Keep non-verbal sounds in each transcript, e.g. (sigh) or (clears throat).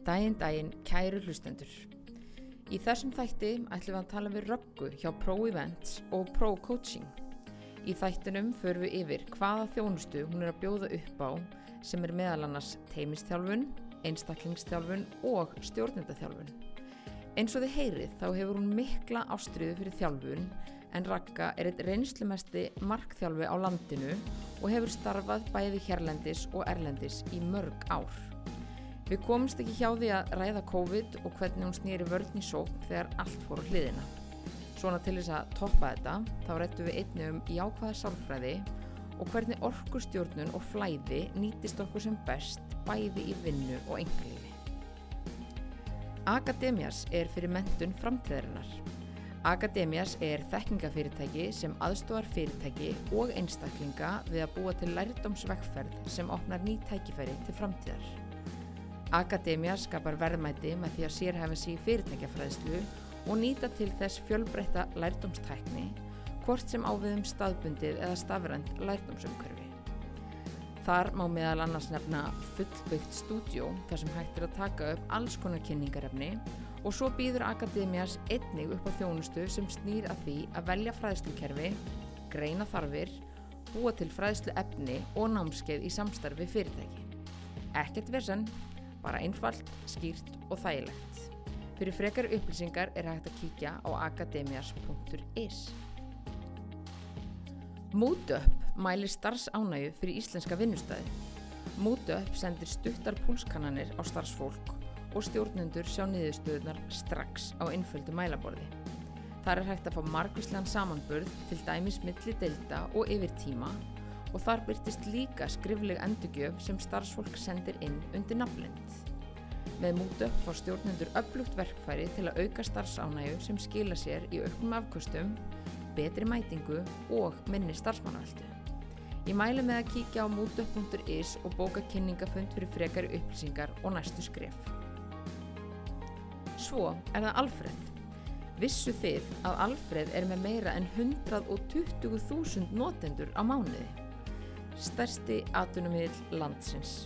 Dæin, dæin, kæru hlustendur. Í þessum þætti ætlum við að tala við Röggu hjá Pro Events og Pro Coaching. Í þættinum förum við yfir hvaða þjónustu hún er að bjóða upp á sem er meðal annars teimistjálfun, einstaklingstjálfun og stjórnendathjálfun. Eins og þið heyrið þá hefur hún mikla ástriðu fyrir þjálfun en Ragga er eitt reynslumesti markþjálfi á landinu og hefur starfað bæði hérlendis og erlendis í mörg ár. Við komumst ekki hjá því að ræða COVID og hvernig hún snýri vörðn í sók þegar allt fór á hliðina. Svona til þess að toppa þetta, þá rættu við einni um jákvæða sálfræði og hvernig orkustjórnun og flæði nýtist okkur sem best bæði í vinnu og engalífi. Akademias er fyrir mentun framtíðarinnar. Akademias er þekkingafyrirtæki sem aðstofar fyrirtæki og einstaklinga við að búa til lærdómsvegferð sem opnar ný tækifæri til framtíðar. Akademia skapar verðmæti með því að sérhæfa í fyrirtækjafræðslu og nýta til þess fjölbreytta lærdómstækni, hvort sem áviðum staðbundið eða stafrænt lærdómsumkörfi. Þar má meðal annars nefna fullbyggt stúdjó þar sem hægt er að taka upp alls konar kynningarefni og svo býður Akademias einnig upp á þjónustu sem snýr að því að velja fræðslukerfi, greina þarfir, búa til fræðslu efni og námskeið í samstarfi fyrirtæki. Ekkert versen, bara einfalt, skýrt og þægilegt. Fyrir frekar upplýsingar er hægt að kíkja á akademias.is. MoodUp mælir starfsánægu fyrir íslenska vinnustæði. MoodUp sendir stuttar púlskannanir á starfsfólk og stjórnendur sjá niðurstöðunar strax á einföldu mælaborði. Þar er hægt að fá margvíslegan samanburð til dæmis milli delta og yfir tíma og þar byrtist líka skrifleg endugjöf sem starfsfólk sendir inn undir nafnlind. Með mútu fá stjórnendur upplugt verkfæri til að auka starfsánægu sem skila sér í auknum afkvöstum, betri mætingu og minni starfsmannavöldu. Ég mælu með að kíkja á mútu.is og bóka kynningafund fyrir frekari upplýsingar og næstu skref. Svo er það Alfred. Vissu þið að Alfred er með meira en 120.000 notendur á mánuði? Stærsti atunummiðl landsins.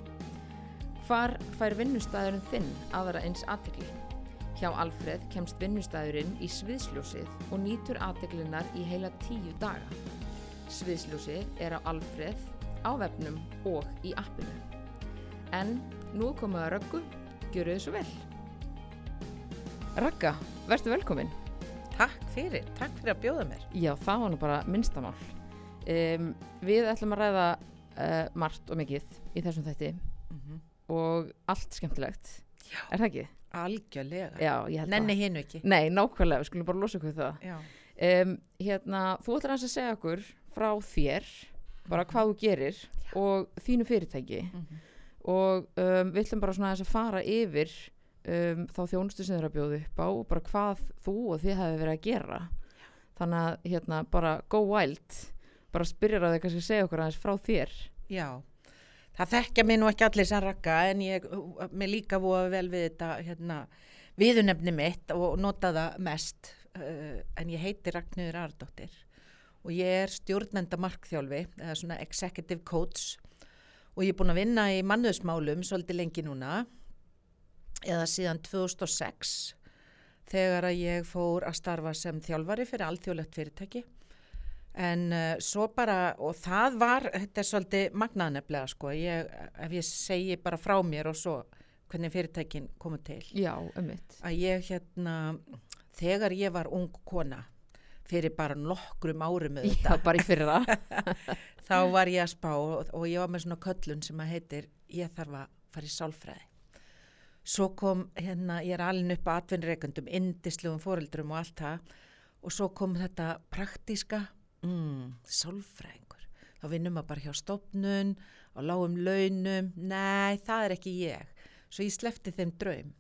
Hvar fær vinnustæðurinn þinn aðra eins aðtegli? Hjá Alfred kemst vinnustæðurinn í sviðsljósið og nýtur aðteglinnar í heila tíu daga. Sviðsljósið er á Alfred, á vefnum og í appinu. En nú að röggu, gjöru þið svo vel. Ragga, verður velkomin. Takk fyrir, takk fyrir að bjóða mér. Já, það var nú bara minnstamál. Um, við ætlum að ræða uh, margt og mikið í þessum þætti Mm -hmm. og allt skemmtilegt. Já. Er það ekki? Algjörlega. Já, Nenni hinu ekki. Nei, nákvæmlega, við skulum bara losa okkur það. Já. Um, hérna, þú ætlar að segja okkur frá þér, bara Mhm. hvað þú gerir og þínu fyrirtæki Mm -hmm. og um, við ætlum bara svona aðeins að fara yfir um, þá þjónustu sem þér að bjóða upp á og bara hvað þú og þið hefði verið að gera. Þannig að hérna bara go wild, bara spyrjar að þið kannski segja okkur aðeins frá þér. Já. Það þekkja mig nú ekki allir sem rakka en ég, mér líka voða vel við þetta hérna, viðunefni mitt og nota það mest uh, en ég heiti Ragnhjóður Ardóttir og ég er stjórnenda markþjálfi eða svona executive coach og ég er búin að vinna í mannöðsmálum svolítið lengi núna eða síðan 2006 þegar að ég fór að starfa sem þjálfari fyrir alþjóðlegt fyrirtæki en uh, svo bara og það var, þetta er svolítið magnaðneflega sko, ég, ef ég segi bara frá mér og svo hvernig fyrirtækin komu til. Já, að ég hérna þegar ég var ung kona fyrir bara nokkrum árum Já, bara í fyrra. (laughs) þá var ég að spá og, og ég var með svona köllun sem að heitir ég þarf að fara í sálfræði. Svo kom hérna ég er alveg upp að atvinnreikundum indislegum foreldrum og allt það og svo kom þetta praktíska mm, sálfræðingur. Þá vinnum maður bara hjá stopnun á lágum launum. Nei það er ekki ég. Svo ég slefti þeim draum.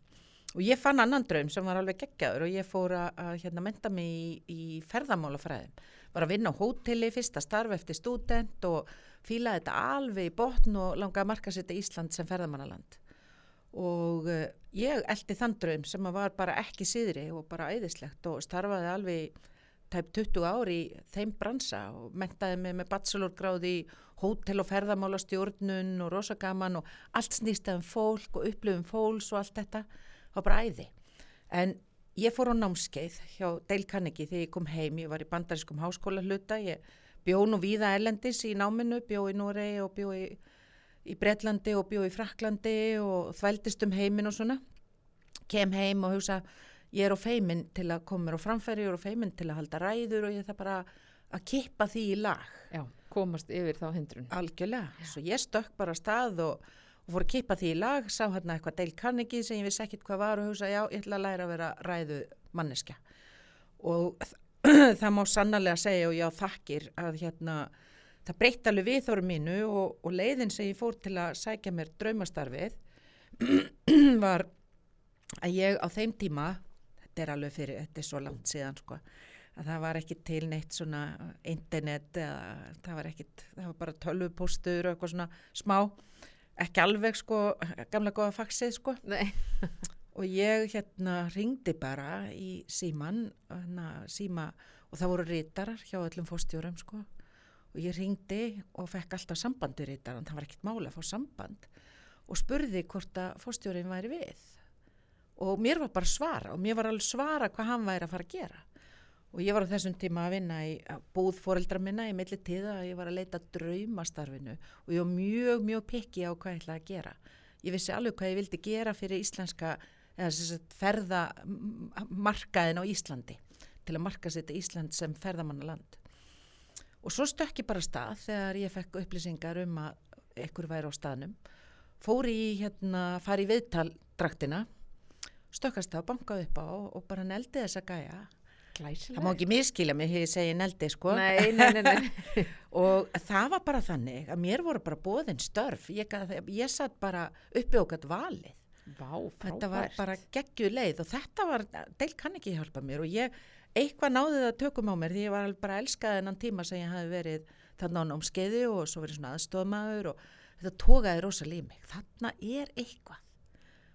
Og ég fann annan draum sem var alveg geggjaður og ég fór að, hérna, menta mig í, í ferðamálafræðum. Var að vinna á hóteli, fyrsta starf eftir stúdent og fílaði þetta alveg í botn og langaði að marka sér Ísland sem ferðamannaland. Og uh, ég eldi þann draum sem var bara ekki síðri og bara æðislegt og starfaði alveg tæp 20 ár í þeim bransa og mentaði mig með bachelorgráði í hótel- og ferðamálastjórnun og rosa gaman og allt snýstaði um fólk og upplifum fólks og allt þetta, það var bara æði. En ég fór á námskeið hjá Dale Carnegie þegar ég kom heim, ég var í bandarískum háskóla hluta, ég bjó nú víða erlendis í náminu, bjó í Noregi og bjó í, í Breitlandi og bjó í Fraklandi og þvældist um heimin og svona. Kem heim og hugsa, ég er á feimin til að koma mér á framfæri, á feimin til að halda ræður og ég það bara að kippa því í lag. Já, komast yfir þá hindrun. Algjörlega, svo ég stökk bara að stað og, og fór að kippa því í lag, sá hérna eitthvað Dale Carnegie sem ég vissi ekkit hvað var og hugsa, já, ég ætla að læra að vera ræðu manneskja. Og (clears throat) það má sannarlega segja og já, þakkir að hérna, það breytti alveg viðþóru mínu og, og leiðin sem ég fór til að sækja mér draumastarfið (clears throat) var að ég á þeim tíma, þetta er alveg fyrir, þetta er svo langt síðan sko, að það var ekki til neitt svona internet eða það var ekkit, það var bara tölvupóstur og eitthvað svona smá, ekki alveg sko, gamla góða faxið sko. Nei. (laughs) og ég hérna ringdi bara í síman, hérna síma og það voru rítarar hjá öllum fórstjórum sko. Og ég ringdi og fekk alltaf sambandi rítaran, það var ekkit mála að fá samband. Og spurði hvort að fórstjórin væri við og mér var bara svara og mér var alveg svara hvað hann væri að fara að gera og ég var á þessum tíma að vinna í að búð foreldra minna í milli tíða að ég var að leita draumastarfinu og ég var mjög, mjög pikki á hvað ég ætlaði að gera. Ég vissi alveg hvað ég vildi gera fyrir íslenska eða þess að ferða markaðin á Íslandi til að marka setja Ísland sem ferðamannaland. Og svo stökk ég bara stað þegar ég fekk upplýsingar um að ykkur væri á staðnum. Fóri í hérna, fari í viðtaldraktina, stökkast það, bankaði upp á og bara neldi þessa gæja Glæsileg. Það má ekki miskila mig þegar ég segi neldi sko. Nei, nei, nei, nei. (laughs) og það var bara þannig að mér voru bara bóðin störf. Ég, ég satt bara uppi og gætt valið. Vá. Þetta var bara geggju leið og þetta var, Deil kann ekki hjálpa mér og ég, eitthvað náði það tökum á mér því ég var bara að elska þennan tíma sem ég hafi verið þarna á námskeiði og svo verið svona aðstofmaður og þetta tókaði rosa líf mig. Þarna er eitthvað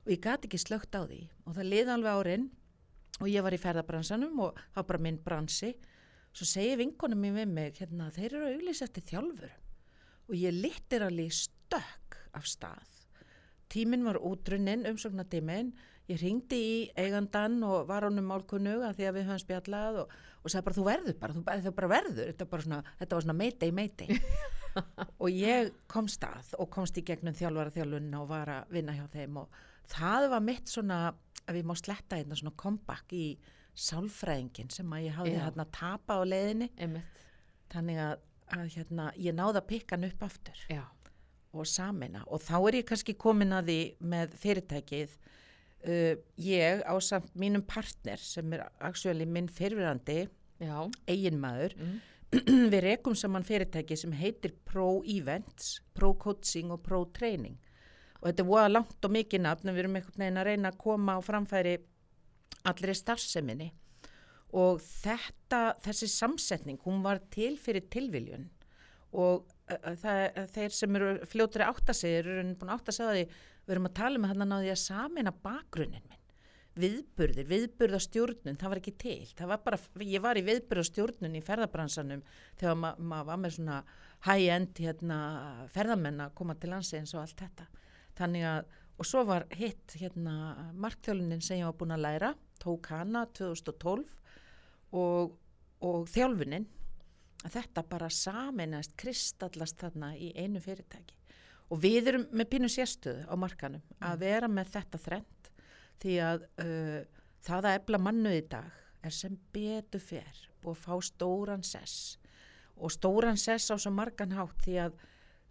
og ég gati ekki slögt á því. Og það liði alveg árin og ég var í ferðabransanum og það var bara minn bransi. Svo segi vinkonum mín við mig hérna, þeir eru auðlýs eftir þjálfur. Og ég litir alveg stökk af stað. Tíminn var útrunnin, umsóknartíminn. Ég ringdi í eigandan og var honum málkunnuga því að við höfum spjallað og, og sagði bara þú verður bara, þú, þú bara verður. Þetta, bara svona, þetta var svona meitei meitei (laughs) og ég kom stað og komst í gegnum þjálfara þjálfun og var að vinna hjá þeim og það var mitt svona að við má sletta einna svona comeback í sálfræðingin sem að ég hafði Já. hérna tapa á leiðinni Einmitt. þannig að, að hérna, ég náði að pikka hann upp aftur Já. og samina og þá er ég kannski komin að því með fyrirtækið uh, ég á samt mínum partner sem er actually minn fyrirverandi Já. eiginmaður Mm. (clears throat) við rekum saman fyrirtæki sem heitir Pro Events, Pro Coaching og Pro Training og þetta er voða langt og mikið nafn við erum einhvern veginn að reyna að koma á framfæri allri starfseminni og þetta, þessi samsetning, hún var til fyrir tilviljun og það, þeir sem eru fljótri átta sig, eru búin að átta sig að því við erum að tala með hann að náði að samina bakgrunnin minn viðburðir, viðburðastjórnun, það var ekki til. Það var bara, ég var í viðburðastjórnun í ferðabransanum þegar ma maður var með svona high-end hérna, ferðamenn að koma til landsins og allt þetta. Þannig að, og svo var hitt hérna markþjólunin sem ég var búin að læra, tók hana 2012 og, og þjálfunin, þetta bara saminast, kristallast þarna í einu fyrirtæki. Og við erum með pínu sérstöðu á markanum að vera með þetta þrennt. Því að uh, það að ebla mannu í dag er sem betur fer og fá stóran sess. Og stóran sess á svo margan hátt því að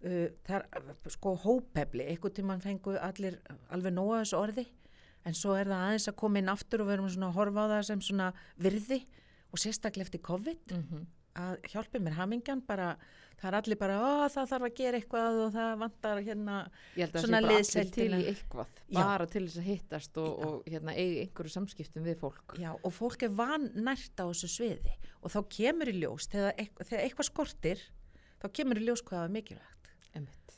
uh, það er sko hópefli, einhvern tímann fengu allir alveg nóga þessu orði en svo er það aðeins að koma inn aftur og við erum svona að horfa á það sem svona virði og sérstaklega eftir COVID Mm að hjálpi mér hamingjan bara, það er allir bara, ó það þarf að gera eitthvað og það vantar hérna að Svona liðsheildina. til í eitthvað, Já. bara til þess að hittast og, og hérna, eigi einhverju samskiptum við fólk. Já, og fólk er vannært á þessu sviði og þá kemur í ljós, þegar, eitthvað, þegar eitthvað skortir, þá kemur í ljós hvað það er mikilvægt.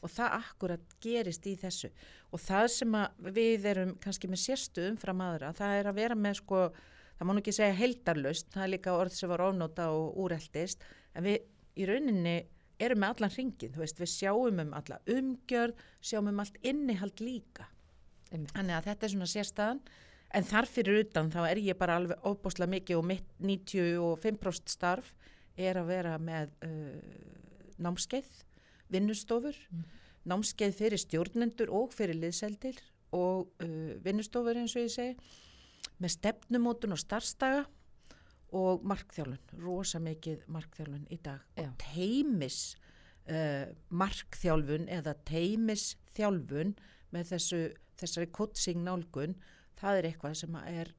Og það akkurat gerist í þessu. Og það sem að við erum kannski með sérstu umfram aðra, það er að vera með sko, það má nú ekki segja heildarlust, það er líka orð sem var ofnóta og úreldist, en við í rauninni erum með allan hringin, þú veist, við sjáum um alla umgjörð, sjáum um allt innihald líka. Einmitt. Þannig að þetta er svona sérstaðan, en þar fyrir utan þá er ég bara alveg óbúslega mikið og mitt 95% starf er að vera með uh, námskeið, vinnustofur, Mm. námskeið fyrir stjórnendur og fyrir liðseldir og uh, vinnustofur eins og ég segi, með stefnumótun og starfstaga og markþjálun, rosa mikið markþjálun í dag Já. og teimis uh, markþjálfun eða teimisþjálfun með þessu, þessari coaching nálgun, það er eitthvað sem er,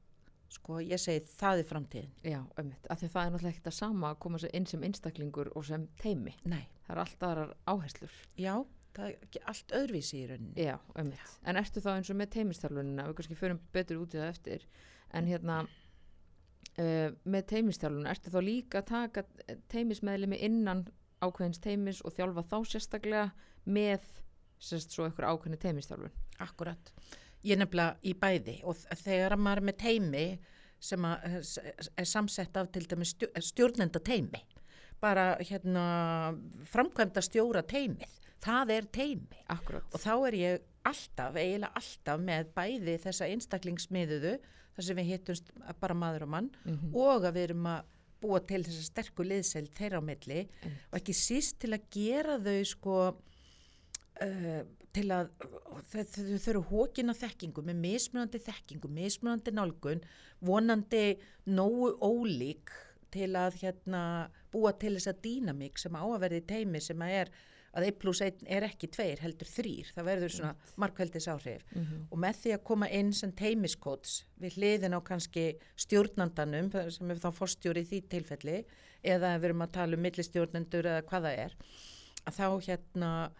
sko, ég segi það er framtíðin. Já, ömmit, af því að það er náttúrulega ekkert að sama að koma sér inn sem einstaklingur og sem teimi. Nei, Það er alltaf aðrar áherslur. já, það er ekki allt öðruvísi í rauninni. Já, ömmit. En ertu þá eins og með teimistjálfunina, við kannski förum betur út í það eftir, en hérna uh, með teimistjálfunina, ertu þá líka að taka teimismeðlimi innan ákveðins teimis og þjálfa þá sérstaklega með sérst svo eitthvað ákveðni teimistjálfun? Akkurat. Ég nefnilega í bæði og þegar maður er með teimi sem eh, er samsett af til dæmis stjó- stjórnenda teimi, bara hérna framkvæmda stjóra teimið, það er teimi. Akkurat. Og þá er ég alltaf, eiginlega alltaf með bæði þessa einstaklingsmiðuðu, þar sem við hittumst bara maður og mann Mm og að við erum að búa til þessa sterku liðseld þeirra á milli og ekki síst til að gera þau sko uh, til að þau, þurfu hókina þekkingu með mismunandi þekkingu, mismunandi nálgun vonandi nógu ólík til að hérna búa til þessa dýnamík sem á að verði í teimi sem að er að 1 plus 1 er ekki 2 heldur 3, það verður svona markveldis áhrif -hmm. og með því að koma inn sem teimiskóts við hliðin á kannski stjórnandanum sem er þá fórstjóri í því tilfelli eða við erum að tala um millistjórnendur eða hvað það er að þá hérna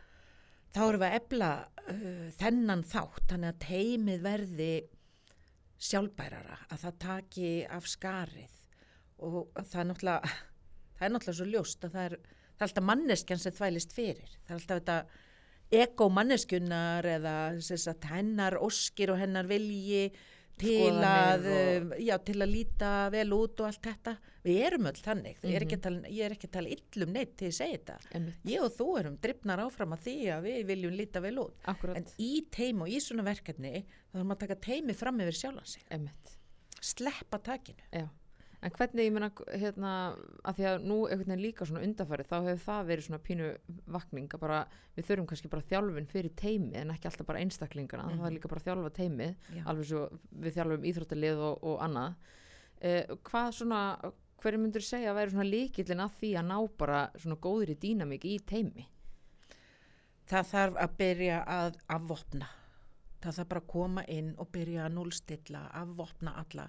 þá erum við að ebla uh, þennan þátt þannig að teimið verði sjálfbærara að það taki af skarið. Og það er náttúrulega (laughs) það er náttúrulega svo ljóst að það er, það er alltaf manneskjan sem þvælist fyrir. Það er alltaf þetta ego manneskjunar eða að hennar óskir og hennar vilji til að, Skoðanir og... já, til að líta vel út og allt þetta við erum öll þannig, mm -hmm. Mhm. tala, ég er ekki að tala illum neitt til að segja þetta Einmitt. ég og þú erum drifnar áfram að því að við viljum líta vel út Akkurat. en í teim og í svona verkefni þá þarf maður að taka teimi fram yfir sjálfan sig Einmitt. sleppa takinu Já, en hvernig ég meina hérna, að því að nú veginn líka svona undarfærið, þá hefur það verið svona pínu vakning bara, við þurfum kannski bara þjálfun fyrir teimið en ekki alltaf bara einstaklingana, það er líka bara þjálfa teimið, Já. alveg svo við þjálfum íþróttalið og, og annað eh, hvað svona, hverju myndur segja að vera svona líkillin að því að ná bara svona góðri dýnamík í teimi það þarf að byrja að afvopna. Það þarf bara að koma inn og byrja að núlstilla, afvopna alla.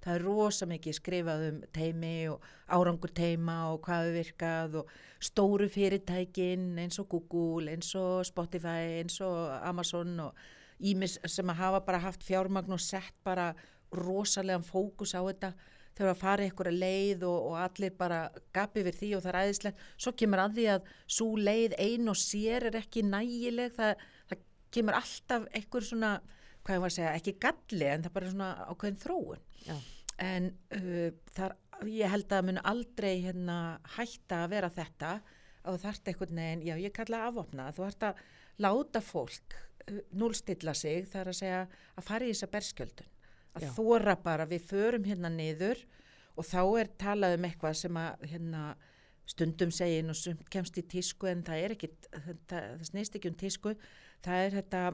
Það er rosa mikið skrifað um teimi og árangur teima og hvað við virkað og stóru fyrirtækin eins og Google, eins og Spotify, eins og Amazon og ímis sem hafa bara haft fjármagn og sett bara rosalega fókus á þetta þau eru að fara ykkur að leið og, og allir bara gapi við því og það er æðislegt. Svo kemur að því að svo leið ein og sér er ekki nægileg. Það, það kemur alltaf einhver svona hvað ég var að segja, ekki galli en það er bara svona ákveðin þróun. Já. en uh, þar, ég held að mun aldrei hérna, hætta að vera þetta. Og þú þarft einhvern veginn, já ég kalla afvopna þú þarft að láta fólk uh, núlstilla sig, það er að segja að fara í þessa berskjöldun að Já. þóra bara, við förum hérna niður og þá er talað um eitthvað sem að hérna stundum segin og sumt kemst í tísku en það er ekki, það, snýst ekki um tísku, það er þetta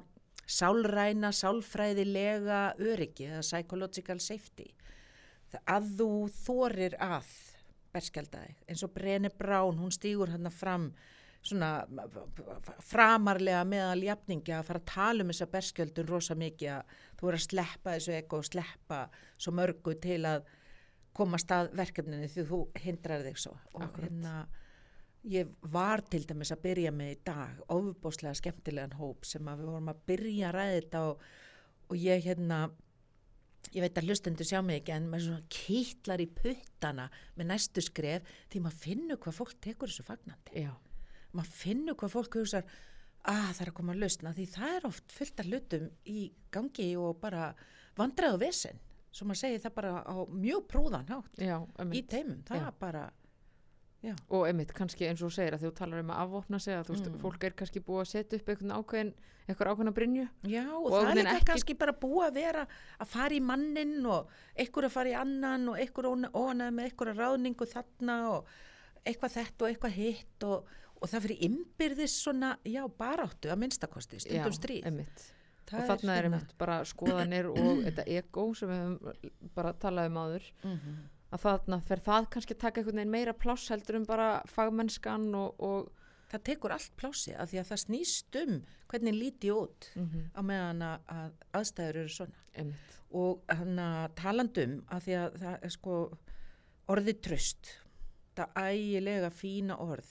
sálræna, sálfræðilega öryggi, eða psychological safety að þú þorir að berskjálda þig, eins og Brene Brown hún stýgur hérna fram svona framarlega meðal jafningi að fara að tala um þessa berskjöldun rosa mikið að þú er að sleppa þessu ego og sleppa svo mörgu til að koma stað verkefninu því þú hindrar þig svo. Og Akkúrat. hérna ég var til dæmis að byrja með í dag ofubóslega skemmtilegan hóp sem að við vorum að byrja að ræða þetta og, og ég hérna ég veit að hlustendur sjá mig ekki en maður svona kýtlar í puttana með næstu skref því maður finnur hvað fólk tekur þessu fagnandi. Já, maður finnur hvað fólk hugsaður að það er að koma að lausna því það er oft fullt af hlutum í gangi og bara vandræðu vesen. Svo maður segir það bara á mjög prúðan hátt já, í teimum, það Já. bara og einmitt kannski eins og segir að þú talar um að afvopna sig að þú veist, Mm. fólk er kannski búið að setja upp einhvern ákveðin, eitthvað ákveðna brynju. Já, og, Og það er ekki- kannski bara búið að vera að fara í mannin og einhver að fara í annan og einhver ónað með einhverja ráðningu þarna og eitthvað þetta og eitthvað hitt og, og það fyrir ymbirðis svona, já, baráttu að minnstakosti, stundum stríð. einmitt. Það og þarna er einmitt bara skoðanir og (clears throat) þetta ego sem við höfum bara talað um áður Mhm. að þarna fer það kannski að taka einhvern veginn meira pláss heldur um bara fagmennskan og, og Það tekur allt plási af því að það snýst um hvernig líti út mm á meðan að- að aðstæður eru svona. einmitt, og hann að talandum að því að það er sko orðið tröst það ægilega fína orð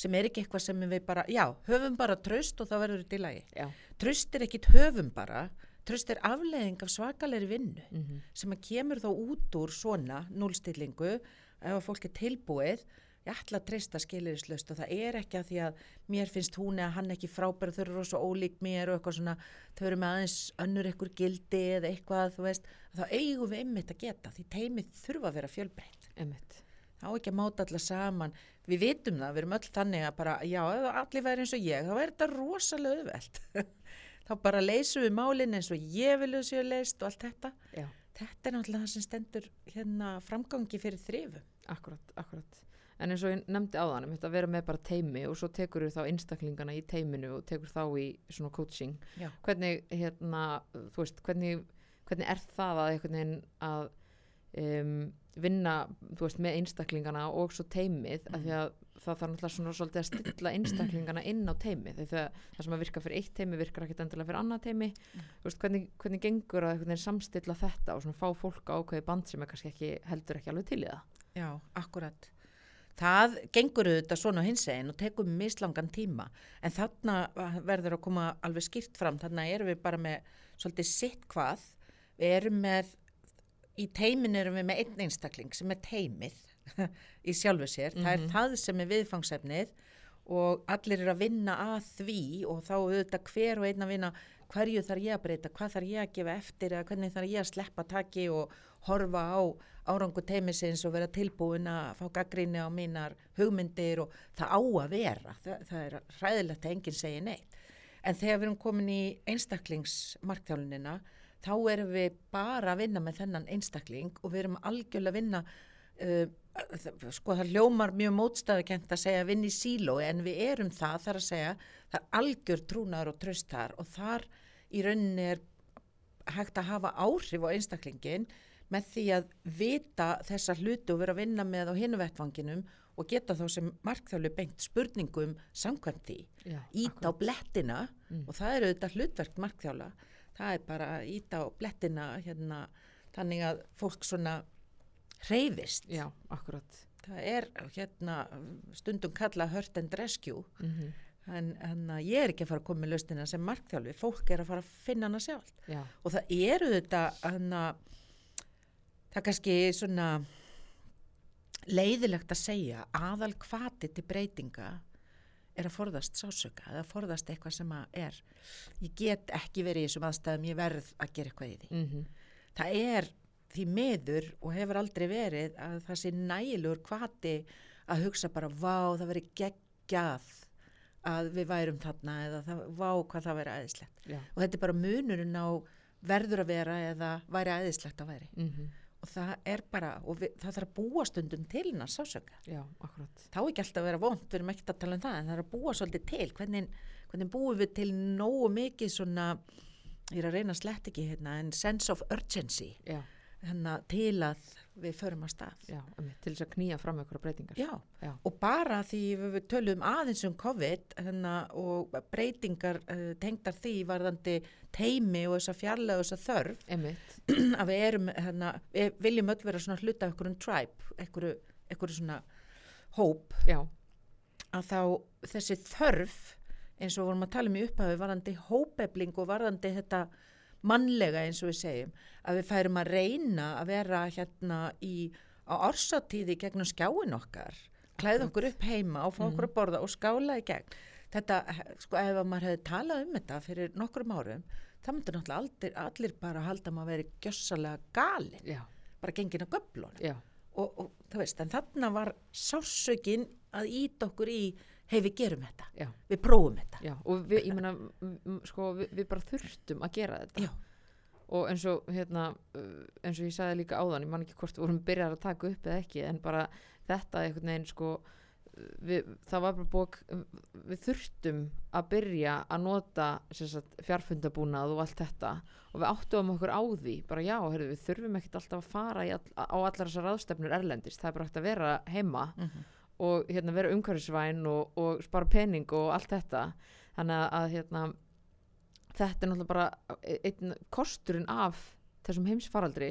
sem er ekki eitthvað sem við bara já, höfum bara tröst og það verður þetta í lagi. Já. Tröst er ekkit höfum bara tröst er afleiðing af svakalegri vinnu mm sem að kemur þá út úr svona núlstillingu ef að fólk er tilbúið ég ætla að treysta skilirislaust og það er ekki að því að mér finnst hún eða hann ekki frábæra þau eru svo ólík mér og eitthvað svona þau eru með aðeins önnur eitthvað gildi eða eitthvað þú veist þá eigum við einmitt að geta því teimið þurfa að vera fjölbreytt. Þá ekki að máta alla saman við vitum það, við erum öll þannig að bara já, ef allir væri eins og ég, þá væri þetta rosalega auðvelt. (laughs) Þá bara leysum við málin eins og ég vilja séu leist og allt þetta. Já, þetta er náttúrulega það sem stendur hérna framgangi fyrir þrifum. Akkurat, akkurat en eins og ég nefndi áðan, um þetta vera með bara teimi og svo tekur þú þá einstaklingana í teiminu og tekur þá í svona coaching. Já. hvernig hérna, þú veist, hvernig hvernig er það að einhvern veginn að um, vinna þú veist, með einstaklingana og svo teimið af því að það þarf náttúrulega svona svolítið að stilla einstaklingana inn á teimið því að það sem að virka fyrir eitt teimi virkar ekkit endilega fyrir annað teimi þú veist, hvernig, hvernig gengur að veginn samstilla þetta og svona fá fólk á ákveði band sem er kannski ekki, heldur ekki alveg til í það? Já, akkurat. Það gengur auðvitað svona hins einn og tekum mislangan tíma en þarna verður að koma alveg skýrt fram þarna erum við bara með svolítið sitt hvað við erum með í teimin erum við með einn einstakling sem er teimið (laughs) í sjálfu sér, það er Mhm. það sem er viðfangsefnið og allir eru að vinna að því og þá auðvitað hver og einn að vinna hverju þarf ég að breyta, hvað þarf ég að gefa eftir eða hvernig þarf ég að sleppa taki og horfa á árangu teimisins og vera tilbúin að fá gaggrinni á mínar hugmyndir og það á að vera, það, það er hræðilegt að enginn segi neitt. En þegar við erum komin í einstaklingsmarkþjálunina þá erum við bara að vinna með þennan einstakling og við erum algjörlega að vinna uh, sko það hljómar mjög mótstæðukent að segja vinn í síló en við erum það þar að segja það er algjör trúnaður og tröst þar og þar í rauninni er hægt að hafa áhrif á einstaklingin með því að vita þessa hluti og vera að vinna með á hinu vettvanginum og geta þá sem markþjólu beint spurningum samkvæmt því. Ít á blettina Mm. og það eru þetta hlutverk markþjála það er bara að ít á blettina hérna, þannig að fólk svona hreyfist. Já, akkurat. Það er hérna stundum kalla hurt and rescue. Mm en, en að ég er ekki að fara að koma með lausnina sem markþjálfi, fólk er að fara að finna hana sjálf Já, og það eru þetta hana, það er kannski svona leiðilegt að segja aðal hvati til breytinga er að forðast sásöka eða forðast eitthvað sem að er. Ég get ekki verið í þessum aðstæðum ég verð að gera eitthvað í því. Mm það er því miður og hefur aldrei verið að það sé nægilegur hvati að hugsa bara vá það veri geggjað að við værum þarna eða það, vá hvað það veri æðislegt. Já. Og þetta er bara munurinn á verður að vera eða væri æðislegt að væri. Mm og það er bara, og við, það þarf að búa stundum til hennar sásöka, Já, akkurat. Þá ekki alltaf að vera vond við erum ekkert að tala um það, en það er að búa svolítið til. Hvernig, hvernig búum við til nógu mikið svona ég er að reyna slett ekki hérna, en sense of urgency? Já, hérna, til að við förum að stað. Já, einmitt, til þess að knýja fram einhverja breytingar. Já, Já. og bara því við, tölum aðeins um COVID hérna, og breytingar uh, tengdar því varðandi teimi og þessa fjarlæg og þessa þörf. Einmitt, (clears throat) að við erum, hérna, við viljum öll vera svona hluta af einhverjum tribe, einhverju, einhverju svona hóp, já, að þá þessi þörf, eins og vorum að tala um í upphafi, varðandi hópebling og varðandi þetta mannlega eins og við segjum, að við færum að reyna að vera hérna í, á ársatíði gegnum skjáin okkar, klæða okkur upp heima og fá okkur að borða og skála í gegn. Þetta, sko, ef að maður hefði talað um þetta fyrir nokkrum árum, það myndi náttúrulega allir, allir bara halda maður að vera gjössalega galin, já, bara gengin á göflunum. Já, og, og það veist, en þarna var sársökin að ít okkur í hei við gerum þetta, já, við prófum þetta. Já og við, ég meina, m- m- sko, við, við bara þurftum að gera þetta. Já. og eins og hérna, uh, eins og ég sagði líka áðan, ég man ekki hvort við vorum byrjar að taka upp eða ekki, en bara þetta einhvern veginn, sko við, það var bara að- við þurftum að byrja að nota sagt, fjarfundabúnað og allt þetta. Og við áttuðum okkur á því bara já, heyrðu, við þurfum ekkert alltaf að fara all, á allar þessar ráðstefnur erlendist það er bara hægt að vera heima. Mhm. Og hérna, vera umhverfisvæn og, og spara pening og allt þetta. Þannig að, að hérna, þetta er náttúrulega bara einn kosturinn af þessum heimsfaraldri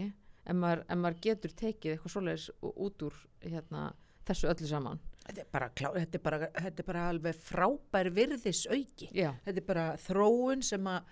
ef maður, ef maður getur tekið eitthvað svoleiðis út úr hérna, þessu öllu saman. Þetta er bara, klá, þetta er bara, þetta er bara alveg frábær virðis auki já, þetta er bara þróun sem að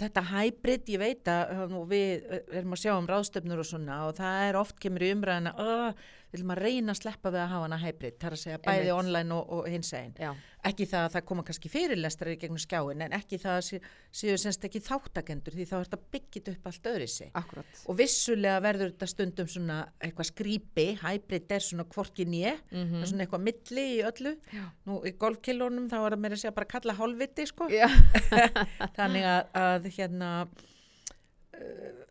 þetta hybrid, ég veit að við uh, erum að sjá um ráðstöfnur og svona og það er oft kemur í umræðina uh, við viljum að reyna að sleppa við að hafa hana hybrid þar að segja bæði Einmitt. online og, og hins einn ekki það að það koma kannski fyrirlestrar í gegnum skjáin en ekki það að sé- séu semst ekki þáttakendur því þá er þetta byggjit upp allt öðri sig akkurat og vissulega verður þetta stundum svona eitthvað skrýpi, hybrid er svona hvorki nýja, mm það er svona eitthvað milli í öllu, Já. nú í golfkilónum þá er það meira að segja bara að kalla hálfviti sko, (laughs) þannig að, að hérna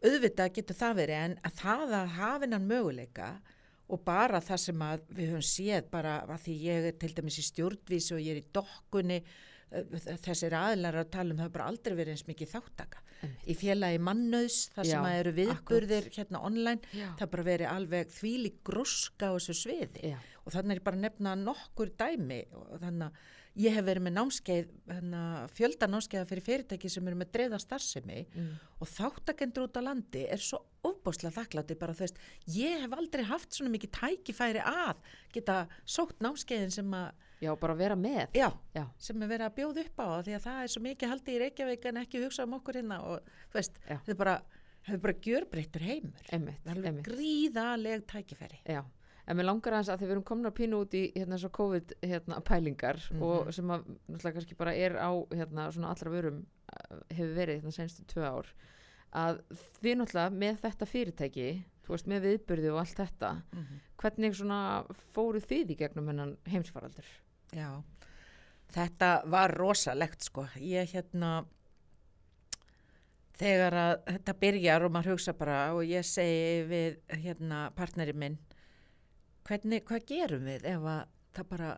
auðvitað getur það verið en að það að hafa hennan möguleika og bara það sem við höfum séð bara að því ég er til dæmis í stjórnvísi og ég er í dokkunni uh, þessir aðlar að tala um það bara aldrei verið eins mikið þáttaka Einmitt. í félagi mannauðs þar sem að eru viðburðir hérna online já, það bara verið alveg þvíli grúska á þessu sviði. Já, og þannig er bara nefna nokkur dæmi og þannig að ég hef verið með námskeið hérna, fjölda námskeiða fyrir fyrirtæki sem eru með dreifða starfsemi mm, og þáttakendur út á landi er svo ofbáslega þakklátti bara þú veist ég hef aldrei haft svona mikið tækifæri að geta sótt námskeiðin sem að já, bara vera með. Já, já, sem er verið að bjóða upp á því að það er svo mikið haldið í Reykjavík en ekki hugsa um okkur hérna og þú veist, þetta er bara, bara gjörbreyttur heimur. Einmitt, einmitt. gríðaleg tækifæri. Já, en mér langar aðeins að því við erum komin að pínu út í hérna svo COVID hérna, pælingar Mhm. og sem að náttúrulega kannski bara er á hérna svona allra vörum uh, hefur verið hérna senstu tvö ár að þið náttúrulega með þetta fyrirtæki þú veist með viðburði og allt þetta mm -hmm. hvernig svona fóruð þið í gegnum hennan heimsfaraldur? Já, þetta var rosalegt sko. Ég hérna, þegar að þetta byrjar og maður hugsa bara og ég segi við hérna partneri minn, hvernig, hvað gerum við ef að það bara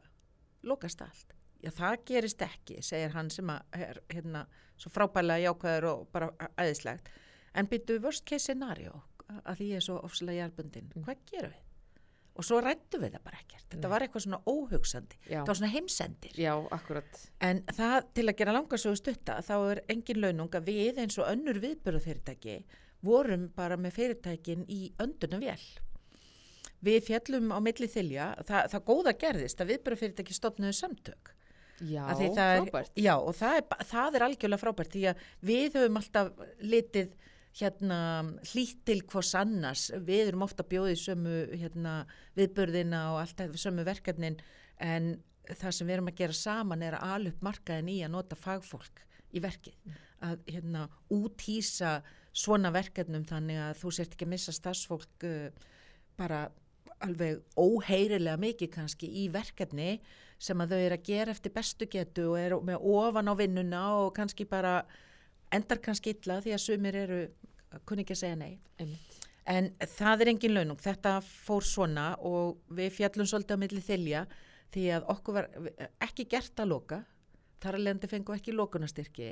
lokast allt? Já, það gerist ekki, segir hann sem er hérna svo frábælega jákvæður og bara æðislegt. En byrju worst case scenario, að því ég er svo ofslega jarbundin, Mm. hvað gerum við? Og svo rættu við það bara ekkert. Þetta Nei. var eitthvað svona óhugsandi. Já, Það var svona heimsendir. já, akkurat En það til að gera langarsögu stutta þá er engin launung að við eins og önnur viðbörðafyrirtæki vorum bara með fyrirtækin í öndunum vel. Við fjallum á milli þylja, það, það góða gerðist að viðbörðafyrirtæki stopnuðu samtök. Já, það er- frábært. Já og það er, það er algjörlega frábært því að við höfum alltaf litið hérna hlýtt til hvors annars, við erum ofta bjóðið sömu hérna, viðbörðina og allt þetta sömu verkefnin en það sem við erum að gera saman er að ala upp markaðin í að nota fagfólk í verkið, að hérna útýsa svona verkefnum þannig að þú sért ekki að missa stafsfólk uh, bara alveg óheyrilega mikið kannski í verkefni sem að þau eru að gera eftir bestu getu og eru með ofan á vinnuna og kannski bara endar kannski illa því að sumir eru kunni ekki að segja nei. Einmitt. En það er engin launung, þetta fór svona og við fjallum svolítið á milli þylja því að okkur var ekki gert að loka, þar að leiðandi fengu ekki lokunastyrki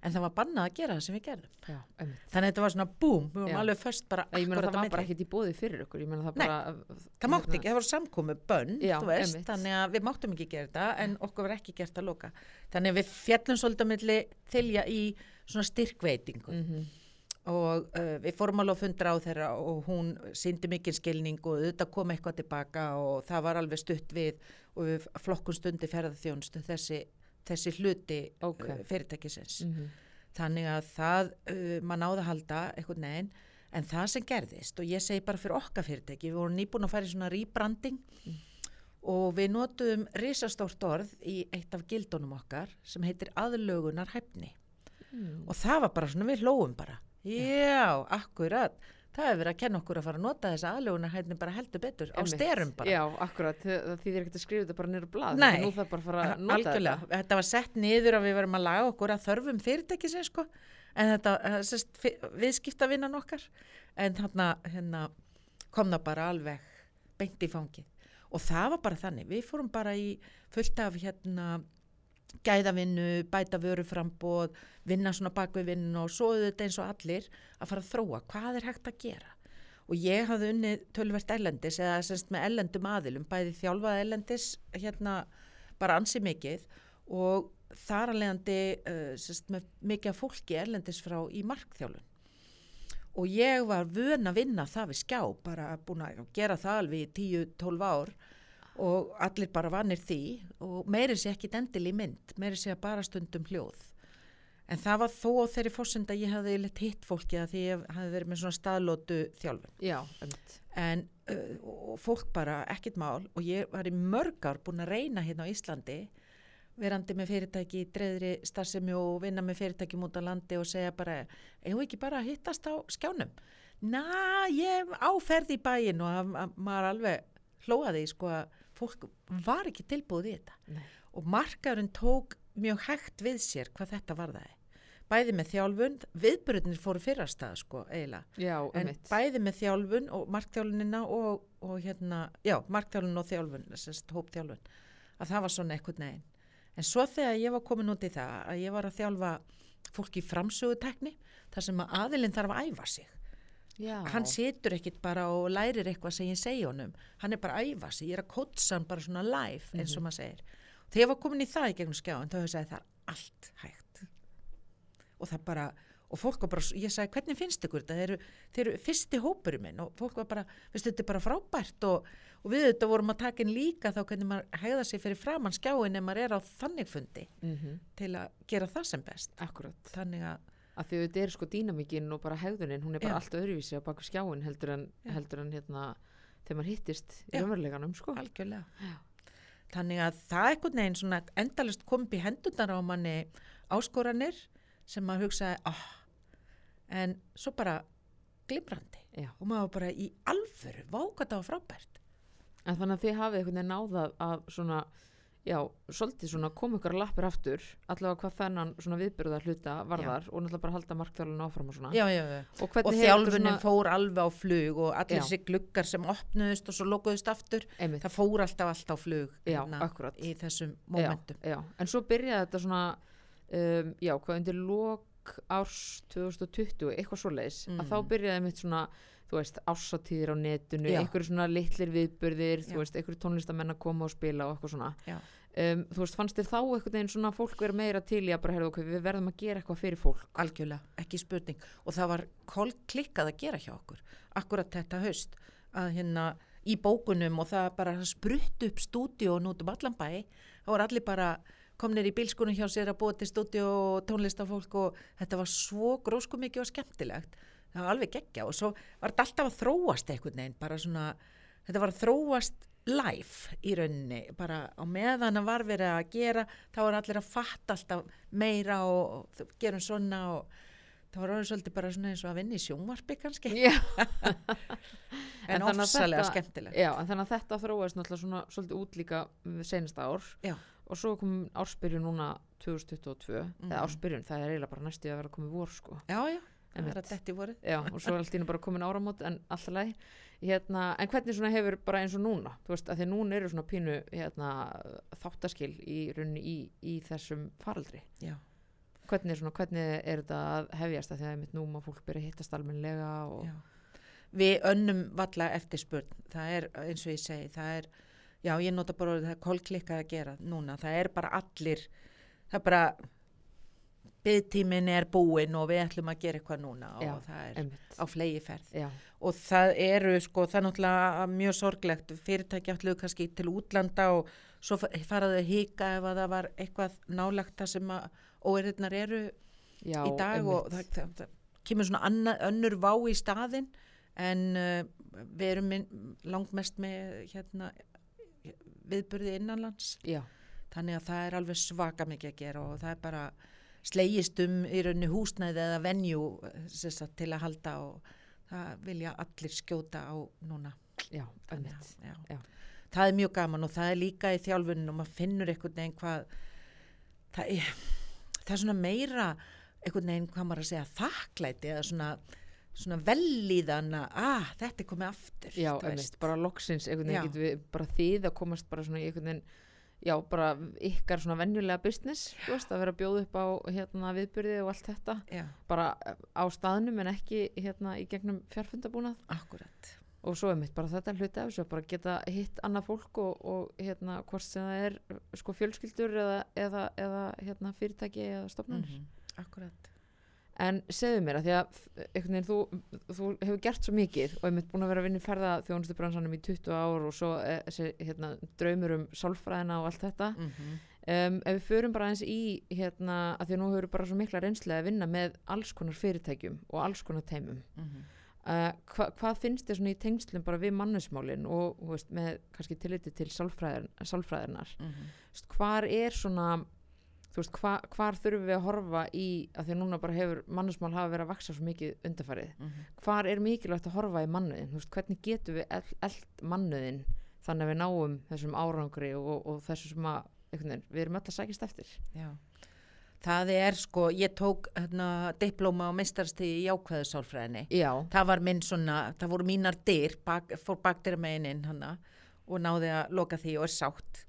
en það var bannað að gera það sem við gerðum. Já, Þannig að þetta var svona búm, við vorum Já. alveg först bara Ég meina akkurat það var bara ekkert í bóði fyrir ykkur, ég meina það Nei, bara Það mátti ekki, það var samkomi bönn, þannig að við máttum ekki gera þetta en okkur var ekki gert að loka. Þannig að við fjallum svolítið á milli þylja í svona styrkveitingu mm og uh, við fórum alveg að fundra á þeirra og hún síndi mikið skilning og auðvitað kom eitthvað tilbaka og það var alveg stutt við og við flokkum stundi ferðarþjónustu þessi, þessi hluti Ok. uh, fyrirtækisins. -hmm. Þannig að það, uh, maður náði að halda eitthvað neginn, en það sem gerðist og ég segi bara fyrir okkar fyrirtæki, við vorum nýbúin að fara í svona rebranding Mm. og við notuðum risastórt orð í eitt af gildunum okkar sem heitir aðlögunar hæfni Mm. og það var bara svona við hlóum bara já, akkurat það hefur verið að kenna okkur að fara að nota þessa aðlugunar hætni bara heldur betur á styrum bara. Já, akkurat, það það þýðir ekkert að skrifa þetta bara niður á blað Nei. nú það bara að fara að nota algjörlega, þetta. var sett niður að við varum að laga okkur að þörfum fyrirtækisins sko. en þetta, eh, viðskiptavinnan okkar. En þarna hérna, kom það bara alveg beint í fangið. Og það var bara þannig, við fórum bara í fullt af hérna gæðavinnu, bæta vöruframbóð vinna svona bak við vinnu og svo þetta eins og allir að fara að þróa. Hvað er hægt að gera? Og ég hafði unnið tölvert ellendis eða semst með ellendum aðilum, bæði þjálfað ellendis hérna bara ansi mikið og þar að leiðandi uh, semst með mikið af fólki ellendis frá í markþjálfun. Og ég var vön að vinna það við skjá, bara búin að gera það alveg í 10-12 ár og allir bara vannir því og meiri sé ekki endil í mynd, meiri sé bara stundum hljóð. En það var þó þeirri fórsenda að ég hafði leitt hitt fólki að því ég hafði verið með svona staðlótu þjálfun. Já. En uh, fólk bara ekkit mál og ég var í mörg ár búin að reyna hérna á Íslandi verandi með fyrirtæki dreðri starfsemi og vinna með fyrirtæki múta landi og segja bara, eigum við ekki bara að hittast á skjánum? Na, ég áferði í bæin og að, að maður alveg hlóaði sko að fólk var ekki tilbúið í þetta. Nei. og markaðurinn tók mjög hægt við sér hvað þetta var það bæði með þjálfun, viðbyrðinir fóru fyrrastað sko eiginlega. Já, en einmitt. bæði með þjálfun og markþjálfunina og, og hérna, já, markþjálfun og þjálfun, þessast hópþjálfun að það var svona eitthvað neginn en svo þegar ég var komin út í það að ég var að þjálfa fólki í framsögutekni þar sem að aðilinn þarf að æfa sig Já. hann situr ekkit bara og lærir eitthvað sem ég segi honum, hann er bara að æfa sig. Ég er að kótsa hann bara svona live eins og maður segir. Þegar ég var komin í það í gegnum skjáin þá hefur ég segið það er allt hægt. Og það bara og fólk var bara, ég sagði hvernig finnst ykkur þetta? Þeir eru, þeir eru fyrsti hópurinn minn. Og fólk var bara, veistu þetta er bara frábært. Og, og við þetta vorum að taka inn líka þá hvernig maður hegða sig fyrir framann skjáin ef maður er á þannig fundi Mm til að gera það sem best. Akkurat. þannig að, Af því að þetta er sko dýnamikinn og bara hegðunin, hún er bara Já. allt öðruvísi á baku skjáin heldur en, heldur en hérna þegar maður hittist í umveruleganum sko. algjörlega. Þannig að það er einhvern veginn svona endalist kom upp í hendurnar á manni áskoranir sem maður hugsaði ah, en svo bara glimrandi Já. og maður bara í alföru, vákat á frábært. En þannig að þið hafið veginn náðað að svona, já, svolítið svona koma ykkur að lappir aftur, allavega hvað þennan svona viðbyrða hluta varðar og náttúrulega bara halda markþjálun áfram og svona. já, já, já. Og, og þetta þjálfunin fór alveg á flug og allir Já. þessi gluggar sem opnuðust og svo lokuðust aftur einmitt, það fór alltaf allt á flug Já, hérna, í þessum já, momentum já, en svo byrjaði þetta svona, um, já, hvað undir lok árs 2020, eitthvað svoleiðis, Mm. að þá byrjaði mitt svona, þú veist, ársatíðir á netinu, einhverju svona litlir viðburðir, Já. þú veist, einhverju tónlistamenn að koma og spila og eitthvað svona. Um, þú veist, fannst þér þá einhvern veginn svona fólk vera meira til í að bara, heyrðu, ok, við verðum að gera eitthvað fyrir fólk. algjörlega, ekki spurning og það var klikkað að gera hjá okkur akkurat þetta haust að hérna í bókunum og það bara sprutt upp stúdíón út um allan bæ það voru allir bara komnir í bílskunum hjá sér að búa til stúdíó og tónlistafólk og þetta var svo grósku mikið og skemmtilegt það var alveg geggja og svo var þetta alltaf að þróast einhvern veginn bara svona, þetta var að þróast live í rauninni bara á meðan að var verið að gera þá var allir að fatta alltaf meira og, og gerum svona og það var orðið svolítið bara svona eins og að vinna í sjónvarpi kannski (laughs) (laughs) en að ofsalega skemmtilegt Já, en þannig að þetta þróast náttúrulega svona svolítið út líka senasta ár Já. og svo kom ársbyrjun núna 2022, Mhm. eða ársbyrjun, það er eiginlega bara næstu að vera komið vor sko. já, já, það Einmitt. er að detti voru Já, og svo er allt í einu bara komin áramót en alltaf leið. Hérna, en hvernig svona hefur bara eins og núna, þú veist, að því núna eru svona pínu hérna, þáttaskil í í, í þessum faraldri. já. Hvernig, svona, hvernig er þetta að hefjast að því að mitt nú má fólk byrja að hittast almennilega og... Við önnum valla eftirspurn, það er eins og ég segi, það er, já ég nota bara orðið, það er kolklikkað að gera núna, það er bara allir, það er bara, byggtímin er búinn og við ætlum að gera eitthvað núna og Já, það er Einmitt. á flegi ferð. Já, Og það eru sko, það er náttúrulega mjög sorglegt, fyrirtæki ætluðu kannski til útlanda og svo fa- faraðu að hika ef að það var eitthvað nálagt það sem að óeirðnar eru já, í dag og það, það, það kemur svona anna, önnur vá í staðinn. En uh, við erum langmest með hérna, viðburði innanlands. Þannig að það er alveg svaka mikið að gera og það er bara slegist um í rauninni húsnæði eða venju sem sagt, til að halda og það vilja allir skjóta á núna. Já, Þannig já. Já. Það er mjög gaman og það er líka í þjálfunum og maður finnur einhvern veginn hvað það er, það er svona meira einhvern veginn hvað maður að segja þakklæti eða svona, svona vellíðan að ah, þetta er komið aftur. Já, veist. bara loksins einhvern veginn bara þið að komast bara svona í einhvern veginn já, bara ykkar svona venjulega business, þú veist, að vera að bjóða upp á hérna viðbyrði og allt þetta. Já, bara á staðnum en ekki hérna í gegnum fjárfundabúnað akkurat. og svo er mitt bara þetta hluti af þessu að bara geta hitt annað fólk og, og hérna hvort sem það er sko fjölskyldur eða, eða, eða hérna fyrirtæki eða stofnanir. Mhm, Akkurat. En segðu mér að því að veginn þú, þú hefur gert svo mikið og einmitt búin að vera að vinna í ferða þjónustu bransanum í 20 ár og svo eh, þessi hérna, draumur um sálfræðina og allt þetta. Mm Um, ef við förum bara eins í hérna að því að nú hefur bara svo mikla reynslega að vinna með alls konar fyrirtækjum og alls konar teimum. Mhm. Uh, hva, hvað finnst þér svona í tengslum bara við mannusmálin og veist, með kannski tilliti til sálfræðin, sálfræðinar? Þú veist, hvar er svona þú veist, hva, hvar þurfum við að horfa í að því að núna bara hefur mannusmál hafa verið að vaksa svo mikið undarfarið Mhm. hvar er mikilvægt að horfa í mannuðin veist, hvernig getum við eld, eld mannuðin þannig að við náum þessum árangri og, og þessu sem að veginn, við erum öll að sækist eftir Já. Það er sko, ég tók hérna, diplóma og meistarsti í jákvæðu sálfræðinni. já, Það var minn svona, það voru mínar dyr, bak, fór bakdyr megin inn hana og náði að loka því og er sátt.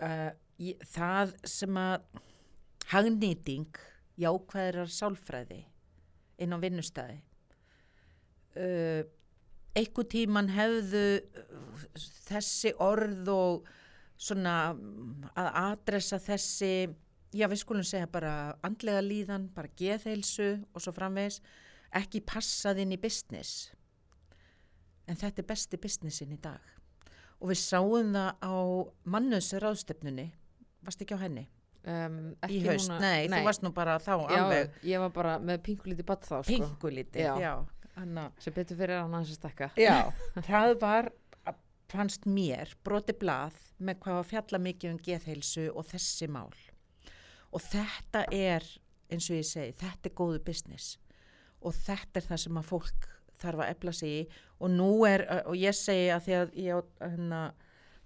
Uh, ég, það sem að hagnýting jákvæðrar sálfræði inn á vinnustæði. Uh, einhver tíman hefðu uh, þessi orð og svona að adressa þessi, já við skulum segja bara andlega líðan, bara geðheilsu og svo framvegis, ekki passað inn í business. En þetta er besti businessin í dag. Og við sáum það á mannöðsir ráðstefnunni, varst ekki á henni? um, Í ekki haust, núna nei, þú varst nú bara þá já, alveg ég var bara með pinkulítið batt þá sko, pingulítið, Já. já. Anna, sem betur fyrir hann aðeins að stekka Já, (laughs) það var, fannst mér, broti blað með hvað að fjalla mikið um geðheilsu og þessi mál. Og þetta er, eins og ég segi, þetta er góðu business. Og þetta er það sem að fólk þarf að efla sig í. Og nú er, og ég segi að því að ég á hérna,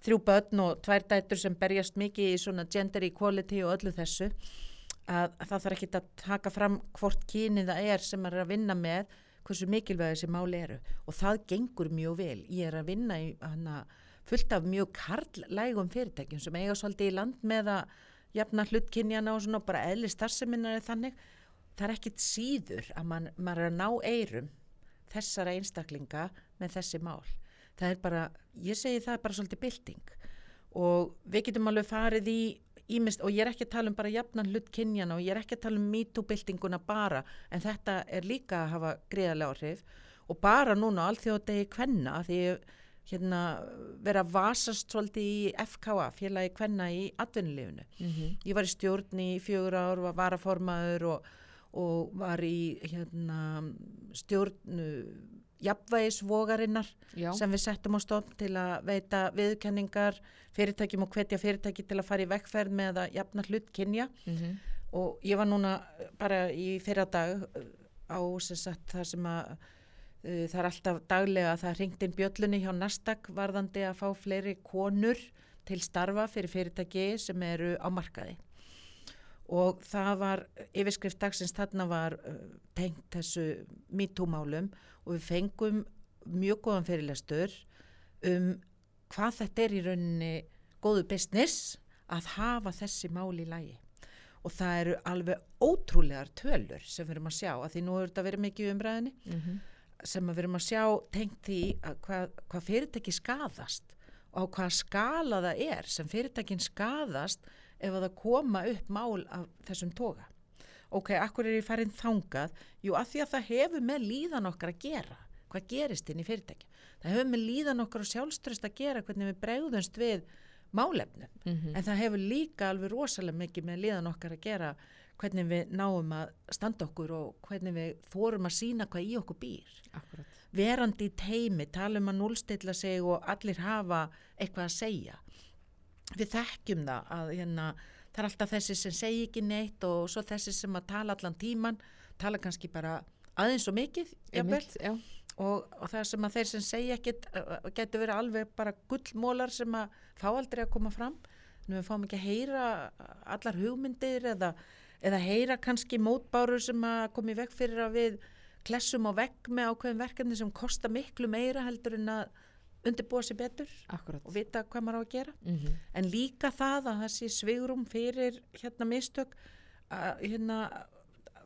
þrjú börn og tvær dætur sem berjast mikið í svona gender equality og öllu þessu, að, að það þarf ekki að taka fram hvort kynið það er sem er að vinna með hversu mikilvæg þessi máli eru og það gengur mjög vel. Ég er að vinna í hana, fullt af mjög karlægum fyrirtækjum sem eiga svolítið í land með að jafna hlutkynjana og svona bara eðli starfseminnar er þannig. Það er ekkit síður að man, maður er að ná eirum þessara einstaklinga með þessi mál. Það er bara, ég segi það er bara svolítið bylting. Og við getum alveg farið í Ímist, og ég er ekki að tala um bara jafnan hlut kynjana og ég er ekki að tala um MeToo-byltinguna bara en þetta er líka að hafa greiðarlega áhrif. Og bara núna á alþjóðdegi kvenna því hérna vera vasast svolítið í FKA, félagi kvenna í atvinnulífinu. mm Ég var í stjórn í fjögur ár, var varaformaður og, og var í hérna, stjórn uh, jafnvægisvogarinnar sem við settum á stofn til að veita viðkenningar fyrirtækjum og hvetja fyrirtæki til að fara í vekkferð með að jafna hlut kynja. Mm og ég var núna bara í fyrra dag á sem sagt það sem að uh, það er alltaf daglega að það ringt inn bjöllunni hjá Nasdaq varðandi að fá fleiri konur til starfa fyrir fyrirtæki sem eru á markaði og það var yfirskrift dagsins þarna var uh, tengt þessu MeToo-málum og við fengum mjög góðan fyrirlestur um hvað þetta er í rauninni góðu business að hafa þessi mál í lagi og það eru alveg ótrúlegar tölur sem við erum að sjá að því nú hefur þetta verið mikið í umræðinni -hmm. sem við erum að sjá tengt því að hvað, hvað fyrirtæki skadast og á hvað skala það er sem fyrirtækin skadast ef að það koma upp mál af þessum toga. Ok, akkur er ég farin þangað? Jú, að því að það hefur með líðan okkar að gera. Hvað gerist inn í fyrirtæki? Það hefur með líðan okkar og sjálfströst að gera hvernig við bregðumst við málefnum. Mhm. En það hefur líka alveg rosalega mikið með líðan okkar að gera hvernig við náum að standa okkur og hvernig við þórum að sína hvað í okkur býr. akkurat Verandi í teimi, tala um að núlstilla sig og allir hafa eitthvað að segja. Við þekkjum það að hérna, það er alltaf þessi sem segi ekki neitt og svo þessi sem að tala allan tíman tala kannski bara aðeins og mikið já, og, og það sem að þeir sem segja uh, getur verið alveg bara gullmólar sem að fá aldrei að koma fram. En við fáum ekki að heyra allar hugmyndir eða, eða heyra kannski mótbárur sem að komi vekk fyrir að við klessum á vegg með ákveðin verkefni sem kosta miklu meira heldur en að undirbúa sér betur akkurat. og vita hvað maður á að gera. Mm en líka það að það sé svigrum fyrir hérna mistök að, hérna,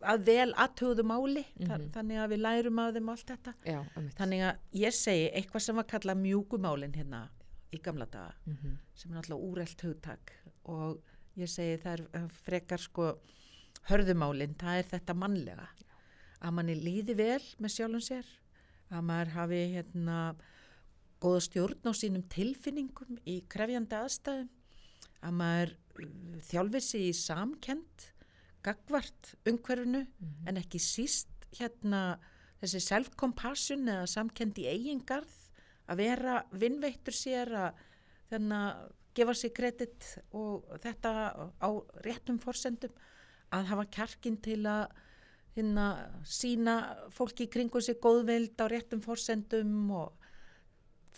að vel aðtöðu máli. Þa, Mhm. þannig að við lærum af þeim allt þetta. Já, þannig að ég segi eitthvað sem var kallað mjúkumálin hérna í gamla daga Mm sem er alltaf úrelt hugtak. Og ég segi það er eh, frekar sko hörðumálin, það er þetta mannlega. Að manni líði vel með sjálfum sér að maður hafi hérna góða stjórn á sínum tilfinningum í krefjandi aðstæðum að maður uh, þjálfi sig í samkend gagvart umhverfinu en ekki síst hérna þessi self-compassion eða samkend í eigingarð að vera vinnveittur sér að þannig að gefa sér kredit og þetta á réttum forsendum að hafa kjarkin til að hérna, sína fólki í kringu sér góðvild á réttum forsendum og